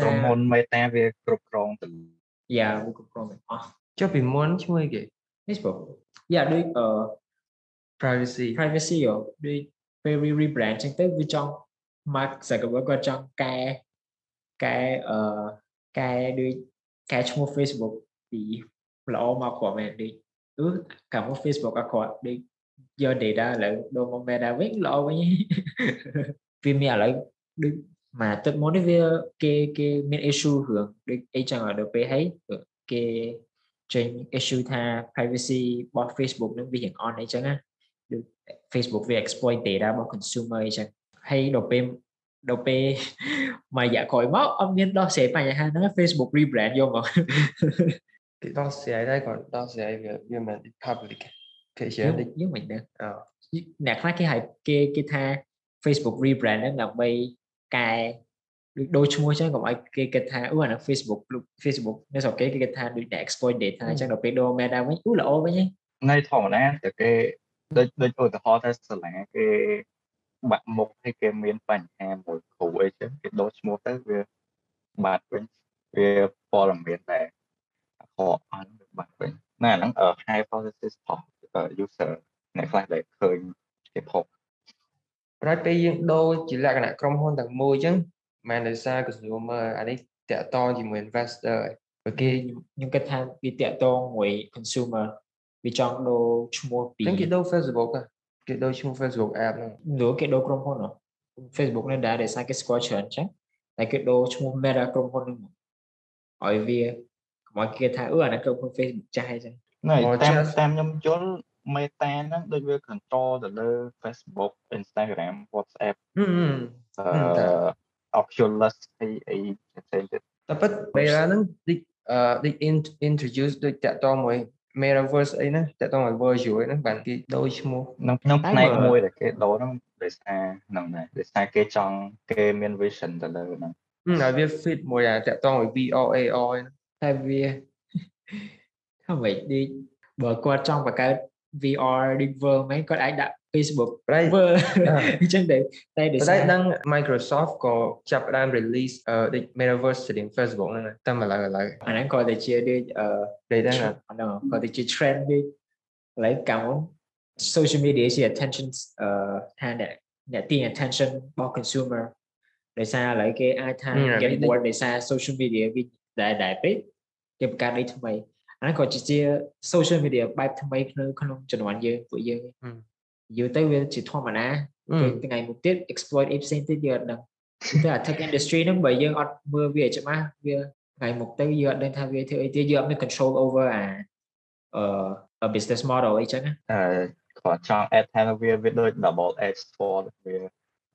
ក្រុមហ៊ុន Meta វាគ្រប់គ្រងទៅយ៉ាវាគ្រប់គ្រងអស់ចុះពីមុនឈ្មោះគេ Facebook យ៉ាដូចអឺ privacy privacy យោដូចពេល rebrand ចឹងទៅវាចង់ Mark Zuckerberg គាត់ចង់កែកែអឺកែដូចកែឈ្មោះ Facebook ពីល្អមកក្រមែនដូច គឺកាមក Facebook អត់គាត់ដូចយក data ឥឡូវដូរមក Meta វិញល្អវិញវាមានឥឡូវដូចមកទឹកមុននេះវាគេគេមាន issue រឿងដូចអីចឹងដល់ពេលហើយគេចេញ issue ថា privacy របស់ Facebook នឹងវាយ៉ាងអន់អីចឹងណាដូច Facebook វា exploit data របស់ consumer អីចឹងហើយដល់ពេលដល់ពេលមួយរយៈក្រោយមកអត់មានដោះស្រាយបញ្ហាហ្នឹង Facebook rebrand យកមក គេដោះស្រាយដែរគាត់ដោះស្រាយវាវាមិន public គេជាយើងមិនដឹងអ្នកខ្លះគេហៅគេគេថា Facebook rebrand ហ្នឹងដើម្បីកែដូចដូរឈ្មោះអញ្ចឹងកុំឲ្យគេគិតថាអូអាហ្នឹង Facebook Facebook នៅស្រុកគេគេគិតថាដូចតែ exploit data អញ្ចឹងដល់ពេលដូរ meta វិញអូល្អវិញនៅធម្មតាតែគេដូចដូចឧទាហរណ៍ថាសាលាគេបាក់មុខឲ្យគេមានបញ្ហាមួយគ្រូអីចឹងគេដូរឈ្មោះទៅវាបាត់វិញវាព័ត៌មានដែរ អខអត់វាបាត់វិញណាហ្នឹង hypothesis of user អ្នកខ្លះដែលឃើញគេផុសប្រហែលពេលយើងដូរជាលក្ខណៈក្រុមហ៊ុនទាំងមួយអញ្ចឹងមិនដោយសារ consumer អានេះតាក់ទងជាមួយ investor ព្រោះគេខ្ញុំគិតថាវាតាក់ទងមួយ consumer វាចង់ដូរឈ្មោះពីគេដូរ Facebook គេដូរឈ្មោះ Facebook app ហ្នឹងដូរគេដូរក្រុមហ៊ុន Facebook នេះដែរដែលសារគេស្គាល់ច្រើនចឹងតែគេដូរឈ្មោះ Meta ក្រុមហ៊ុនហ្នឹងឲ្យវា កុំឲ្យគេថាអឺអានេះក្រុមហ៊ុន Facebook ចាស់អីចឹងណាតាមតាមខ្ញុំយល់ Meta ហ្នឹងដូចវា control ទៅលើ Facebook Instagram WhatsApp អឺ Oculus អីអីផ្សេងទៀតតែពិត Meta ហ្នឹងដូចអឺដូច introduce ដូចតាក់ទងមួយ metaverse អីណាតើតោះឲ្យ virtual ហ្នឹងបានគេដូរឈ្មោះក្នុងក្នុងផ្នែកមួយដែលគេដូរហ្នឹងដោយសារហ្នឹងដែរដោយសារគេចង់គេមាន vision ទៅលើហ្នឹងហើយវា fit មួយអាតើតោះឲ្យ VR AR តែវាថា ម៉េចដូចបើគាត់ចង់បង្កើត VR ដូច world មែនគាត់អាចដាក់ Facebook វើអញ្ចឹងតែតែតែដឹង Microsoft ក៏ចាប់ផ្ដើម release អឺដូច Metaverse ស្តៀង Facebook ហ្នឹងតែឥឡូវឥឡូវអាហ្នឹងក៏តែជាដូចអឺដូចហ្នឹងហ្នឹងក៏តែជា trend ដូចឥឡូវកាល social media ជា attention អឺថាអ្នកអ្នកទាញ attention របស់ consumer ដោយសារឥឡូវគេអាចថា get bored ដោយសារ social media វា ដែរដែរពេកគេបង្កើតអីថ្មីអាហ្នឹងក៏ជា social media បែបថ្មីក្នុងក្នុងជំនាន់យើងពួកយើងយូរទៅវាជាធម្មតាថ្ងៃមុខទៀត exploit អីផ្សេងទៀតយើងអត់ដឹងតែ tech industry ហ្នឹងបើយើងអត់មើលវាច្បាស់វាថ្ងៃមុខទៅយើងអត់ដឹងថាវាធ្វើអីទៀតយើងអត់មាន control over អាអឺ business model អីចឹងអឺគាត់ចង់ add ថាវាវាដូច double edge sword វា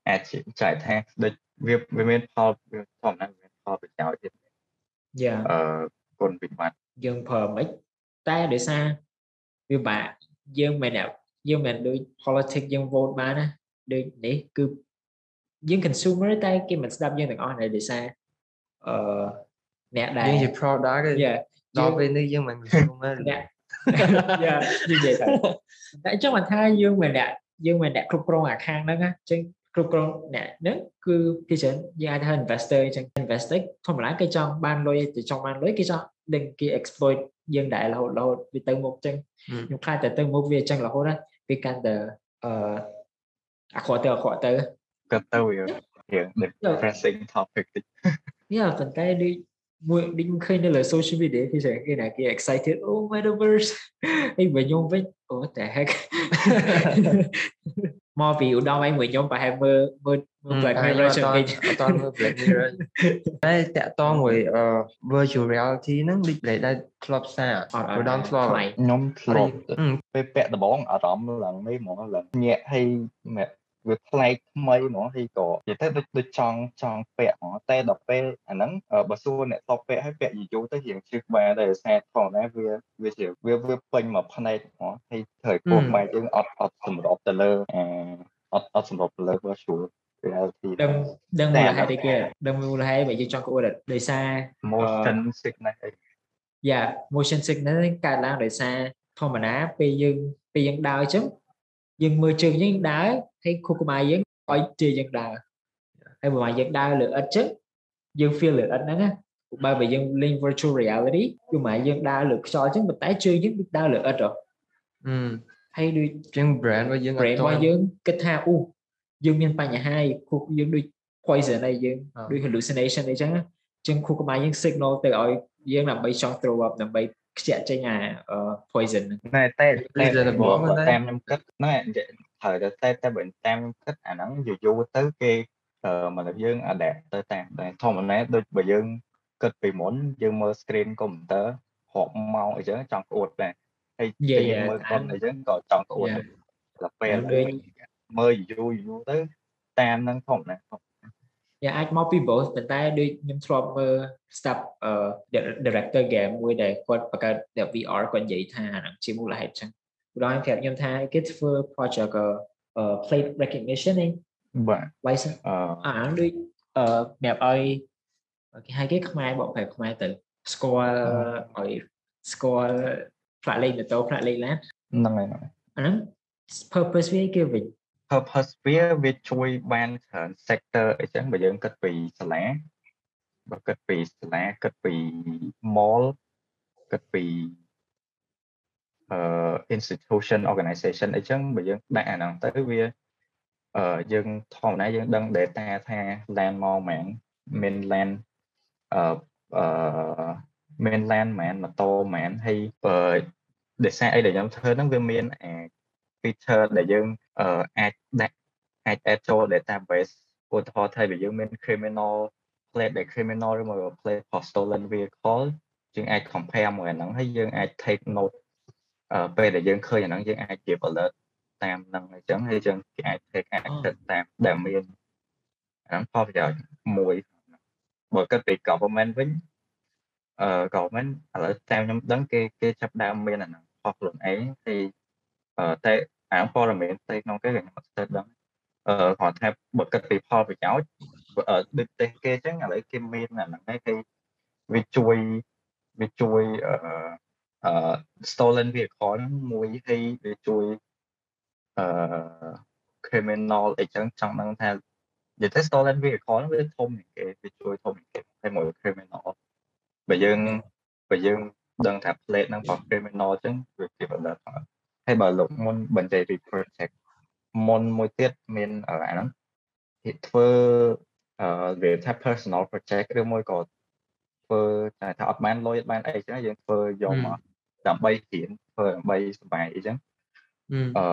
អាចចែកថាដូចវាវាមានផលវាធម្មតាមានផលប្រយោជន៍ទៀត យ៉ាអឺគុណវិបត្តិយើងប្រើមិនតែដោយសារវាបាក់យើងមិនយើងមិនដូច politics យើង vote បានណាដូចនេះគឺយើង consumer តែគេមិនស្ដាប់យើងទាំងអស់ដែរដោយសារអឺអ្នកដែលយើងជា product ដល់ពេលនេះយើងមិន consumer អ្នកយ៉ានិយាយតែតែចង់បានថាយើងមិនអ្នកយើងមិនអ្នកគ្រប់គ្រងអាខាងហ្នឹងណាអញ្ចឹង គ្រប់គ្រងអ្នកហ្នឹងគឺគេច្រើនយើងអាចថា investor អញ្ចឹង investor ធម្មតាគេចង់បានលុយទៅចង់បានលុយគេចង់ដឹងគេ exploit យើងដែររហូតរហូតវាទៅមុខអញ្ចឹងខ្ញុំខ្លាចតែទៅមុខវាអញ្ចឹងរហូតណាវាកាន់តែអឺអាក្រក់ទៅអាក្រក់ទៅក៏ទៅវារៀង depressing topic តិចយ៉ាប៉ុន្តែដូចមួយដូចឃើញនៅលើ social media គេចេះគេណាគេ excited oh metaverse ហើយបើខ្ញុំវិញ oh what the heck មកពីឧត្តមឯងមួយខ្ញុំប្រហែលមើលមើលមើល Black តែ Mirror ខ្ញុំជាងអគេត់អត់មើល Black Mirror តែតាក់តងមួយអឺ virtual reality ហ្នឹងដូចដែលដែលធ្លាប់សារអត់អឧត្តមធ្លាប់ថ្លៃខ្ញុំធ្លាប់អឺពេលពាក់ដំបងអារម្មណ៍ឡើងនេះហ្មងឡើងញាក់ហើយមក វាប្លែកថ្មីហ្មងហើយក៏និយាយទៅដូចដូចចង់ចង់ពាក់ហ្មងតែដល់ពេលអាហ្នឹងអឺបើសួរអ្នកធ្លាប់ពាក់ហើយពាក់យូរៗទៅរៀងឈឺក្បាលដែរសារធម្មតាវាវាជាវាវាពេញមួយផ្នែកហ្មងហើយត្រូវពោះម៉ែយើងអត់អត់សម្របទៅលើអាអត់អត់សម្របទៅលើ virtual reality ដឹងដឹងមូតែលហេតុអីគេដឹងមូលហេតុបើយើងចង់ក្អួតដោយសារ motion sickness អី yeah motion sickness ហ្នឹងកើតឡើងដោយសារធម្មតាពេលយើងពេលយើងដើរអញ្ចឹង យើងមើលជើងយើងដើរហើយខួរក្បាលយើងឲ្យជើងយើងដើរហើយបើមកយើងដើរលើឥដ្ឋអញ្ចឹងយើង feel លើឥដ្ឋហ្នឹងណាបើបើយើងលេង virtual reality គឺមកយើងដើរលើខ្យល់អញ្ចឹងប៉ុន្តែជើងយើងដូចដើរលើឥដ្ឋហ៎អឺហើយដូចជាង brand របស់យើងអត់ brain របស់យើងគិតថាអូយើងមានបញ្ហាហើយខួរយើងដូច poison ហើយយើងអ่าដូច hallucination អីចឹងណាចឹងខួរក្បាលយើង signal ទៅឲ្យយើងដើម្បីចង់ throw up ដើម្បី ខ្ជាក់ចេញអាអឺ poison ហ្នឹងណែតែតែ reasonable បើប៉ុន្តែតាមខ្ញុំគិតណែនិយាយត្រូវតែតែតែបើតាមខ្ញុំគិតអាហ្នឹងយូរយូរទៅគេអឺមនុស្សយើង adapt ទៅតាមតែធម្មតាដូចបើយើងគិតពីមុនយើងមើល screen computer រាប់ម៉ោងអីចឹងចង់ក្អួតដែរហើយ Yeah, ពេលយើង yeah, មើលអាកុនអីចឹងក៏ចង់ក្អួត Yeah. ដែរដល់ពេលដូចមើលយូរយូរទៅតាមហ្នឹងធម្មតា យ៉ាងអាចមកពី both ប៉ុន្តែដូចខ្ញុំធ្លាប់មើល step អឺ director game មួយដែលគាត់បង្កើត VR គាត់និយាយថាអាហ្នឹងជាមូលហេតុចឹងឧទាហរណ៍ប្រាប់ខ្ញុំថាគេធ្វើ project អឺ plate recognition ឯងបាទ license អឺអាហ្នឹងដូចអឺប្រាប់ឲ្យគេហៅគេខ្មែរបកប្រែខ្មែរទៅស្គាល់ឲ្យស្គាល់ផ្លាកលេខម៉ូតូផ្លាកលេខឡានហ្នឹងហើយហ្នឹងហើយអាហ្នឹង purpose វាគេវិញ purpose វាវាជួយបានច្រើន sector អីចឹងបើយើងគិតពីសាលាបើគិតពីសាលាគិតពី mall គិតពីអឺ institution organization អីចឹងបើយើងដាក់អាហ្នឹងទៅវាអឺយើងធម្មតាយើងដឹង data ថា land មកហ្មងមាន land អឺអឺមាន land ហ្មងម៉ូតូហ្មងហើយបើដោយសារអីដែលខ្ញុំធ្វើហ្នឹងវាមានអា feature ដែលយើងអឺអាចដាក់អាច add ចូល database ឧទាហរណ៍ថាបើយើងមាន criminal plate ដែល criminal ឬមក plate for stolen vehicle យើងអាច compare មួយអាហ្នឹងហើយយើងអាច take note អឺពេលដែលយើងឃើញអាហ្នឹងយើងអាច give alert តាមហ្នឹងអញ្ចឹងហើយយើងគេអាច take action តាមដែលមានអាហ្នឹងផលប្រយោជន៍មួយបើគិតពី government វិញអឺ government ឥឡូវតាមខ្ញុំដឹងគេគេចាប់ដើមមានអាហ្នឹងផលខ្លួនឯងហើយអឺ តែអាព័ត៌មានផ្ទៃក្នុងគេខ្ញុំអត់ស្ទើរដឹងអឺគាត់ថាបើគិតពីផលប្រយោជន៍អឺដូចទេគេអញ្ចឹងឥឡូវគេមានអាហ្នឹងហើយគេវាជួយវាជួយអឺអឺ stolen vehicle ហ្នឹងមួយហើយវាជួយអឺ criminal អីចឹងចង់ដឹងថានិយាយទៅ stolen vehicle ហ្នឹងវាធំជាងគេវាជួយធំជាងគេហើយមួយ criminal បើយើងបើយើងដឹងថា plate ហ្នឹងរបស់ criminal អញ្ចឹងវាគេបណ្ដាផង ហើយបើលោកមុនបញ្ចេញ report check មុនមួយទៀតមានអឺអាហ្នឹងគេធ្វើអឺវាថា personal project ឬមួយក៏ធ្វើតែថាអត់បានលុយអត់បានអីចឹងយើងធ្វើយកមកដើម្បីរៀនធ្វើដើម្បីសប្បាយអីចឹងអឺអឺ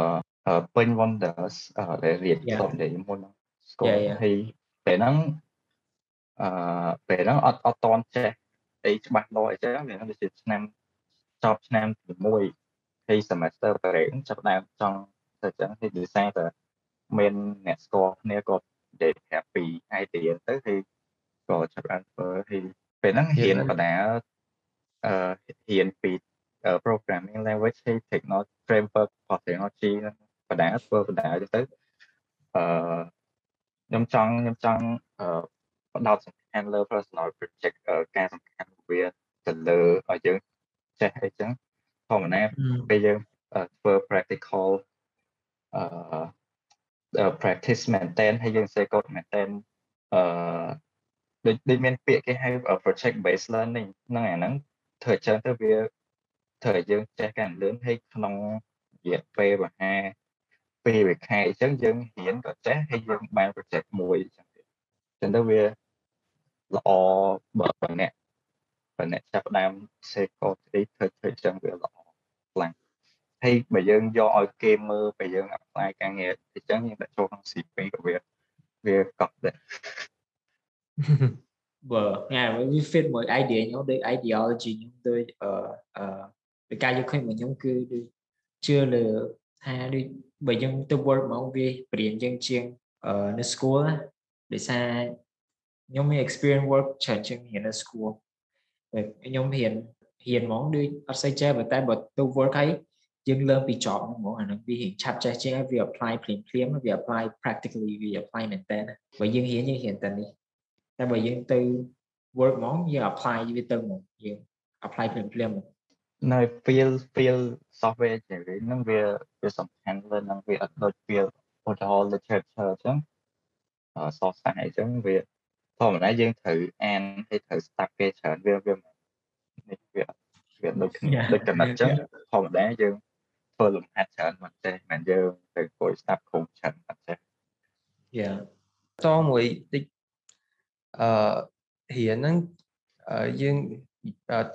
អឺពេញ wonders អឺដែលរៀន Yeah. ខ្លួននិយាយមុនហ្នឹងស្គាល់ Yeah, yeah. ហើយពេលហ្នឹងអឺពេលហ្នឹងអត់អត់តន់ចេះអីច្បាស់លាស់អីចឹងវាហ្នឹងវាជាឆ្នាំចប់ឆ្នាំទី1 ហើយ semester ប្រេងចាប់ផ្ដើមចង់ទៅចឹងហើយដោយសារតែមានអ្នកស្គាល់គ្នាគាត់និយាយប្រាប់ពី idea ទៅហើយក៏ចាប់ផ្ដើមធ្វើហើយពេលហ្នឹងរៀនបដាអឺរៀនពីអឺ programming language ហើយ technology framework for technology ហ្នឹងបដាធ្វើបដាទៅទៅអឺខ្ញុំចង់ខ្ញុំចង់អឺបដោតសំខាន់លើ personal project អឺការសំខាន់វាទៅលើឲ្យយើងចេះអីចឹង ធម្មតាពេលយើងអឺធ្វើ practical អឺអឺ practice maintain ហើយយើង say code maintain អឺដូចដូចមានពាក្យគេហៅ project based learning ហ្នឹងអាហ្នឹងធ្វើអញ្ចឹងទៅវាធ្វើឲ្យយើងចេះកាន់លឿនហើយក្នុងរយៈពេលមហាពេលមួយខែអញ្ចឹងយើងរៀនក៏ចេះហើយយើងបាន project មួយអញ្ចឹងទៀតអញ្ចឹងទៅវាល្អបើអ្នកបើអ្នកចាប់ផ្ដើមសេកូទីធ្វើធ្វើចឹងវាល្អខ្លាំង ហើយបើយើងយកឲ្យគេមើលបើយើង apply ការងារអញ្ចឹងយើងដាក់ចូលក្នុង CV ក៏វាវាកប់ដែរបើថ្ងៃវា fit មួយ idea ខ្ញុំដូច ideology ខ្ញុំដូចអឺអឺដោយការយកឃើញរបស់ខ្ញុំគឺដូចជឿលើថាដូចបើយើងទៅ work មកវាបរៀនយើងជាងនៅ school ណាដោយសារខ្ញុំមាន experience work ច្រើនជាងរៀននៅ school ខ្ញុំរៀនរៀនហ្មងដូចអត់សូវចេះប៉ុន្តែបើទៅ work ហើយ យើង learn ពី job ហ្នឹងហ្មងអាហ្នឹងវារៀងឆាប់ចេះជាងហើយវា apply ភ្លាមភ្លាមវា apply practically វា apply មែនតើបើយើងរៀនយើងរៀនតែនេះតែបើយើងទៅ work ហ្មងយើង apply វាទៅហ្មងយើង apply ភ្លាមភ្លាមហ្មងនៅ field field software engineering ហ្នឹងវាវាសំខាន់លើនឹងវាអត់ដូច field ឧទាហរណ៍ literature អញ្ចឹងសរសៃអញ្ចឹងវាធម្មតាយើងត្រូវអានហើយត្រូវស្ដាប់គេច្រើនវាវានេះវាវាដូចគ្នាដូចកំណត់អញ្ចឹងធម្មតាយើង ធ្វើលំហាត់ច្រើនមិនចេះមិនយើងទៅគួយស្ដាប់គ្រូច្រើនមិនចេះយ៉ាតមួយតិចអឺរៀនហ្នឹងយើង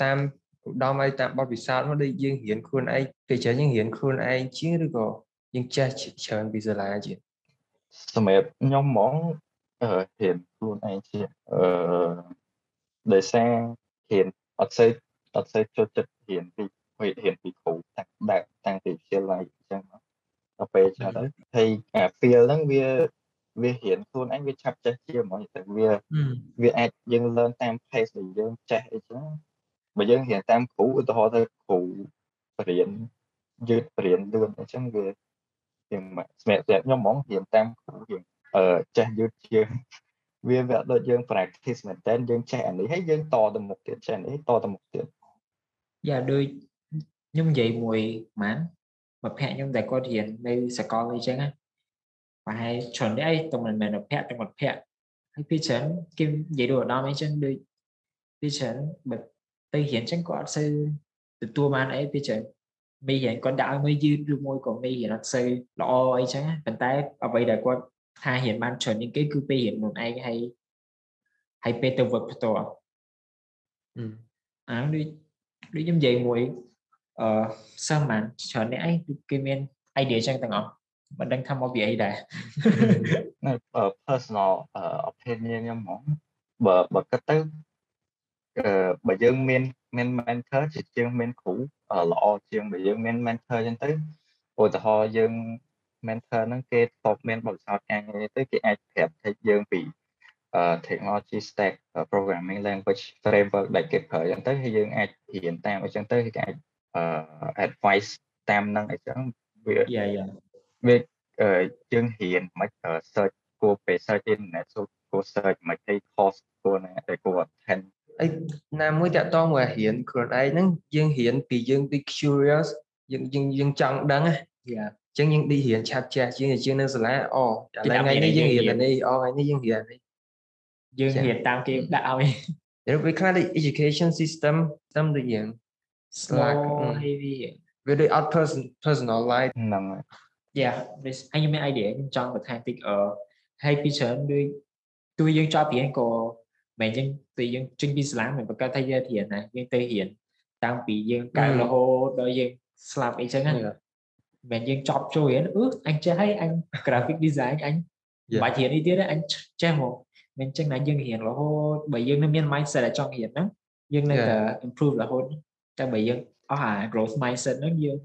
តាមឧត្តមឲ្យតាមបទពិសោធន៍មកដូចយើងរៀនខ្លួនឯងពេលច្រើនយើងរៀនខ្លួនឯងជាងឬក៏យើងចេះច្រើនពីសាលាជាងសម្រាប់ខ្ញុំហ្មងអឺរៀនខ្លួនឯងជាអឺដោយសាររៀនអត់សូវអត់សូវចូលចិត្តរៀនពី រៀនពីគ្រូតាំងតែតាំងពីវិទ្យាល័យអញ្ចឹងដល់ពេលចឹងទៅហើយអា feel ហ្នឹងវាវារៀនខ្លួនឯងវាឆាប់ចេះជាហ្មងតែវាវាអាចយើង learn តាម pace ដែលយើងចេះអីចឹងបើយើងរៀនតាមគ្រូឧទាហរណ៍ទៅគ្រូបរៀនយឺតបរៀនលឿនអញ្ចឹងវាខ្ញុំសម្រាប់ខ្ញុំហ្មងរៀនតាមគ្រូយើងអឺចេះយឺតជាងវាវាដូចយើង practice មែនតើយើងចេះអានេះហើយយើងតទៅមុខទៀតចេះនេះតទៅមុខទៀតយ៉ាដូច ខ្ញុំនិយាយមួយម៉ានបើភ័ក្រខ្ញុំដែលគាត់រៀននៅសាកលអីចឹងណាប្រហែលច្រើននេះអីទៅមិនមែនភ័ក្រទាំងមិត្តភ័ក្រហើយពីច្រើនគេនិយាយដូចឧត្តមអីចឹងដូចពីច្រើនបើទៅរៀនចឹងក៏អត់សូវទទួលបានអីពីច្រើនមីរៀនគាត់ដាក់ឲ្យមើលយឺតឬមួយក៏មីរៀនអត់សូវល្អអីចឹងប៉ុន្តែអ្វីដែលគាត់ថារៀនបានច្រើនជាងគេគឺពេលរៀនខ្លួនឯងហើយហើយពេលទៅវឹកផ្ទាល់អាដូចដូចខ្ញុំនិយាយមួយ អឺសិស្សបានច្រើនអ្នកអីគេមាន idea ចឹងទាំងអស់មិនដឹងថាមកពីអីដែរនៅ personal opinion ខ្ញុំហ្មងបើបើគិតទៅអឺបើយើងមានមាន mentor ជាជាងមានគ្រូល្អជាងបើយើងមាន mentor ចឹងទៅឧទាហរណ៍យើង mentor ហ្នឹងគេតបមានបទពិសោធន៍ការងារទៅគេអាចប្រាប់ថាយើងពី technology stack programming language framework ដែលគេប្រើចឹងទៅហើយយើងអាចរៀនតាមអញ្ចឹងទៅគេអាច advice តាមនឹងអញ្ចឹងវាយ៉ាយ៉ាវាយើងរៀនមិន search គួរពេល search internet គួរ search មិនឲ្យ course គួរណាតែគួរ attend អីណាមួយតាក់ទងមករៀនខ្លួនឯងហ្នឹងយើងរៀនពីយើងពី curious យើងយើងយើងចង់ដឹងណាយ៉ាអញ្ចឹងយើងឌីរៀនឆាប់ចេះជាងជាងនៅសាលាអូឥឡូវថ្ងៃនេះយើងរៀននេះអូថ្ងៃនេះយើងរៀននេះយើងរៀនតាមគេដាក់ឲ្យយើងវាខ្លះដូច education system តាមដូចយើង slack ហើយវាវាដូច out person personal life ហ្នឹងយ៉ានេះហើយខ្ញុំមាន idea ខ្ញុំចង់បន្ថែមតិចអឺហើយពីច្រើនដូចទោះយើងចប់រៀនក៏មិនយើងទៅយើងចេញពីសាលាមិនប្រកាសថាយើងរៀនណាយើងទៅរៀនតាំងពីយើងកើតរហូតដល់យើងស្លាប់អីចឹងណាមិនយើងចប់ចូលរៀនអឺអញចេះហើយអញ graphic design អញបាច់រៀននេះទៀតអញចេះមកមិនចឹងណាយើងរៀនរហូតបើយើងនៅមាន mindset ដែលចង់រៀនហ្នឹងយើងនៅតែ improve រហូត តែបើយើងអស់អា growth mindset ហ្នឹងយើង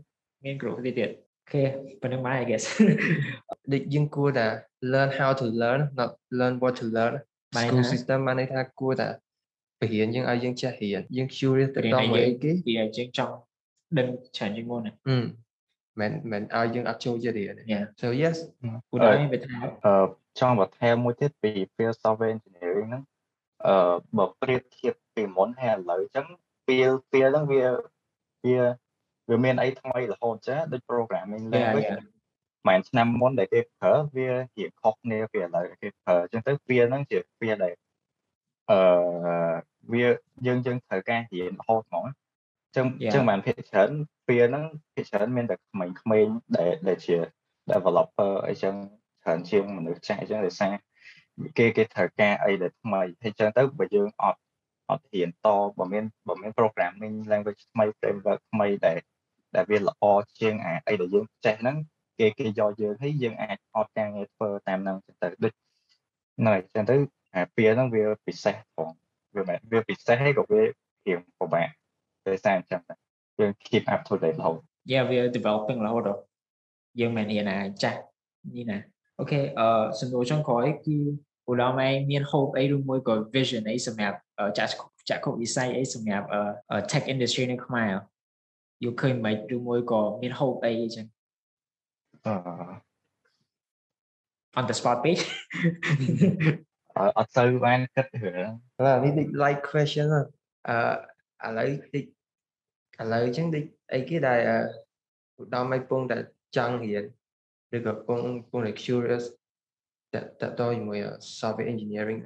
មាន growth ទៀតទៀតអូខេប៉ុណ្្នឹងមក I guess ដូចយើងគួរតែ learn how to learn not learn what to learn school system បានន័យថាគួរតែបរៀនយើងឲ្យយើងចេះរៀនយើង curious ទៅដល់មួយគេពីយើងចង់ដឹងច្រើនជាងមុនណាមិនមិនឲ្យយើងអត់ចូលចិត្តរៀន so yes គួរតែវាថាអឺចង់បន្ថែមមួយទៀតពី field software engineering ហ្នឹងអឺបើប្រៀបធៀបពីមុនហើយឥឡូវអញ្ចឹង field field ហ្នឹងវាវាវាមានអីថ្មីរហូតចាដូច programming language មិនឆ្នាំមុនដែលគេប្រើវាជាខុសគ្នាពីឥឡូវគេប្រើអញ្ចឹងទៅវាហ្នឹងជាវាដែលអឺវាយើងយើងត្រូវការរៀនរហូតហ្មងចឹងចឹងបានភាគច្រើនវាហ្នឹងភាគច្រើនមានតែក្មេងៗដែលដែលជា developer អីចឹងច្រើនជាងមនុស្សចាស់អញ្ចឹងដោយសារគេគេត្រូវការអីដែលថ្មីហើយចឹងទៅបើយើងអត់ អត់ហ៊ានតបើមានបើមាន programming language ថ្មី framework ថ្មីដែលដែលវាល្អជាងអាអីដែលយើងចេះហ្នឹងគេគេយកយើងហើយយើងអាចអត់ការងារធ្វើតាមហ្នឹងទៅដូចនៅអញ្ចឹងទៅអាពីហ្នឹងវាពិសេសផងវាមិនវាពិសេសហើយក៏វារៀងពិបាកដោយសារអញ្ចឹងយើង keep up to date រហូត yeah we are developing រហូតដល់យើងមិនហ៊ានណាចាស់នេះណាអូខេអឺសំណួរចុងក្រោយគឺ ឧត្តមឯងមាន hope អីឬមួយក៏ vision អីសម្រាប់ចាក់ចាក់គុកវិស័យអីសម្រាប់ tech industry នៅខ្មែរយកឃើញមិនឬមួយក៏មាន hope អីអញ្ចឹងអឺ on the spot page អត់ទៅបានគិតរឿងនេះដូច like question អឺឥឡូវតិចឥឡូវអញ្ចឹងដូចអីគេដែលឧត្តមឯងពងតែចង់រៀនឬក៏ពងពងតែ curious តតតជាមួយ software engineering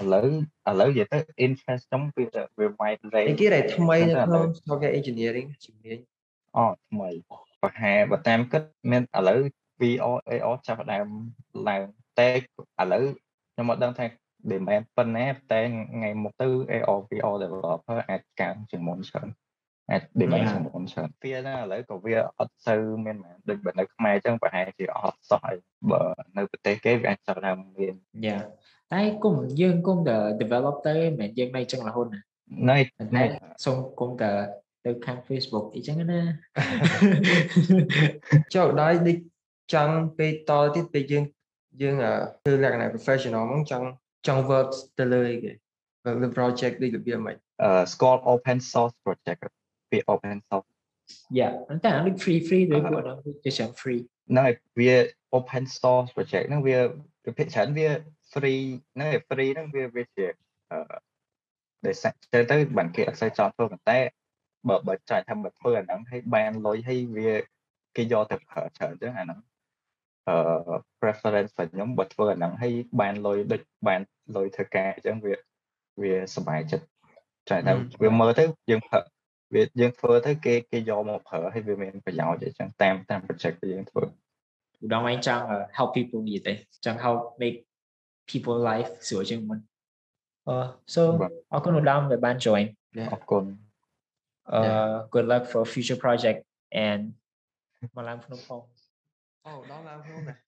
ឥឡូវឥឡូវនិយាយទៅ interest ខ្ញុំវាវា wide range គេដែលថ្មីនៅក្នុង software engineering ជំនាញអូថ្មីប្រហែលបើតាមគិតមានឥឡូវ VR AR ចាប់ផ្ដើមឡើងតែឥឡូវខ្ញុំអត់ដឹងថា demand ប៉ុណ្ណាតែថ្ងៃមុខទៅ AR VR developer អាចកើនជាងមុនច្រើន អាច demand ជាងមុនច្រើនវាណាឥឡូវក៏វាអត់ទៅមានមែនដូចបើនៅខ្មែរអញ្ចឹងប្រហែលជាអត់សោះហើយបើនៅប្រទេសគេវាអាចចាប់ដើមមាន Yeah តែគុំយើងគុំតែ develop ទៅមិនមែនយើងនៅចឹងរហូតណានៅតែសូមគុំតែទៅខាង Facebook អីចឹងណាចុះដល់នេះចង់ពេលតទៀតពេលយើងយើងធ្វើលក្ខណៈ professional ហ្មងចង់ចង់ work ទៅលើអីគេ work លើ project ដូចរបៀបម៉េចអឺស្គាល់ open source project ពី open source យ៉ាតែអានេះ free free ឬពួកហ្នឹងជាចាំ free ហ្នឹងហើយវា open source project ហ្នឹងវាភាគច្រើនវា free ហ្នឹងឯ free ហ្នឹងវាវាជាអឺដែលសាច់ទៅទៅបានគេអត់សូវចង់ធ្វើប៉ុន្តែបើបើចាច់ថាមកធ្វើអាហ្នឹងហើយបានលុយហើយវាគេយកទៅប្រើច្រើនចឹងអាហ្នឹងអឺ preference របស់ខ្ញុំបើធ្វើអាហ្នឹងហើយបានលុយដូចបានលុយធ្វើការអញ្ចឹងវាវាសុបាយចិត្តចាតែវាមើលទៅយើងប្រើ វាយើងធ្វើទៅគេគេយកមកប្រើហើយវាមានប្រយោជន៍អញ្ចឹងតាមតាម project ដែលយើងធ្វើឧត្តមឯងចង់ help people និយាយទេចង់ help make people life ស្រួលជាងមុនអឺ so អរគុណឧត្តមដែលបាន join អរគុណ uh good luck for future project and មកឡើងភ្នំផងអូដល់ឡើងភ្នំដែរ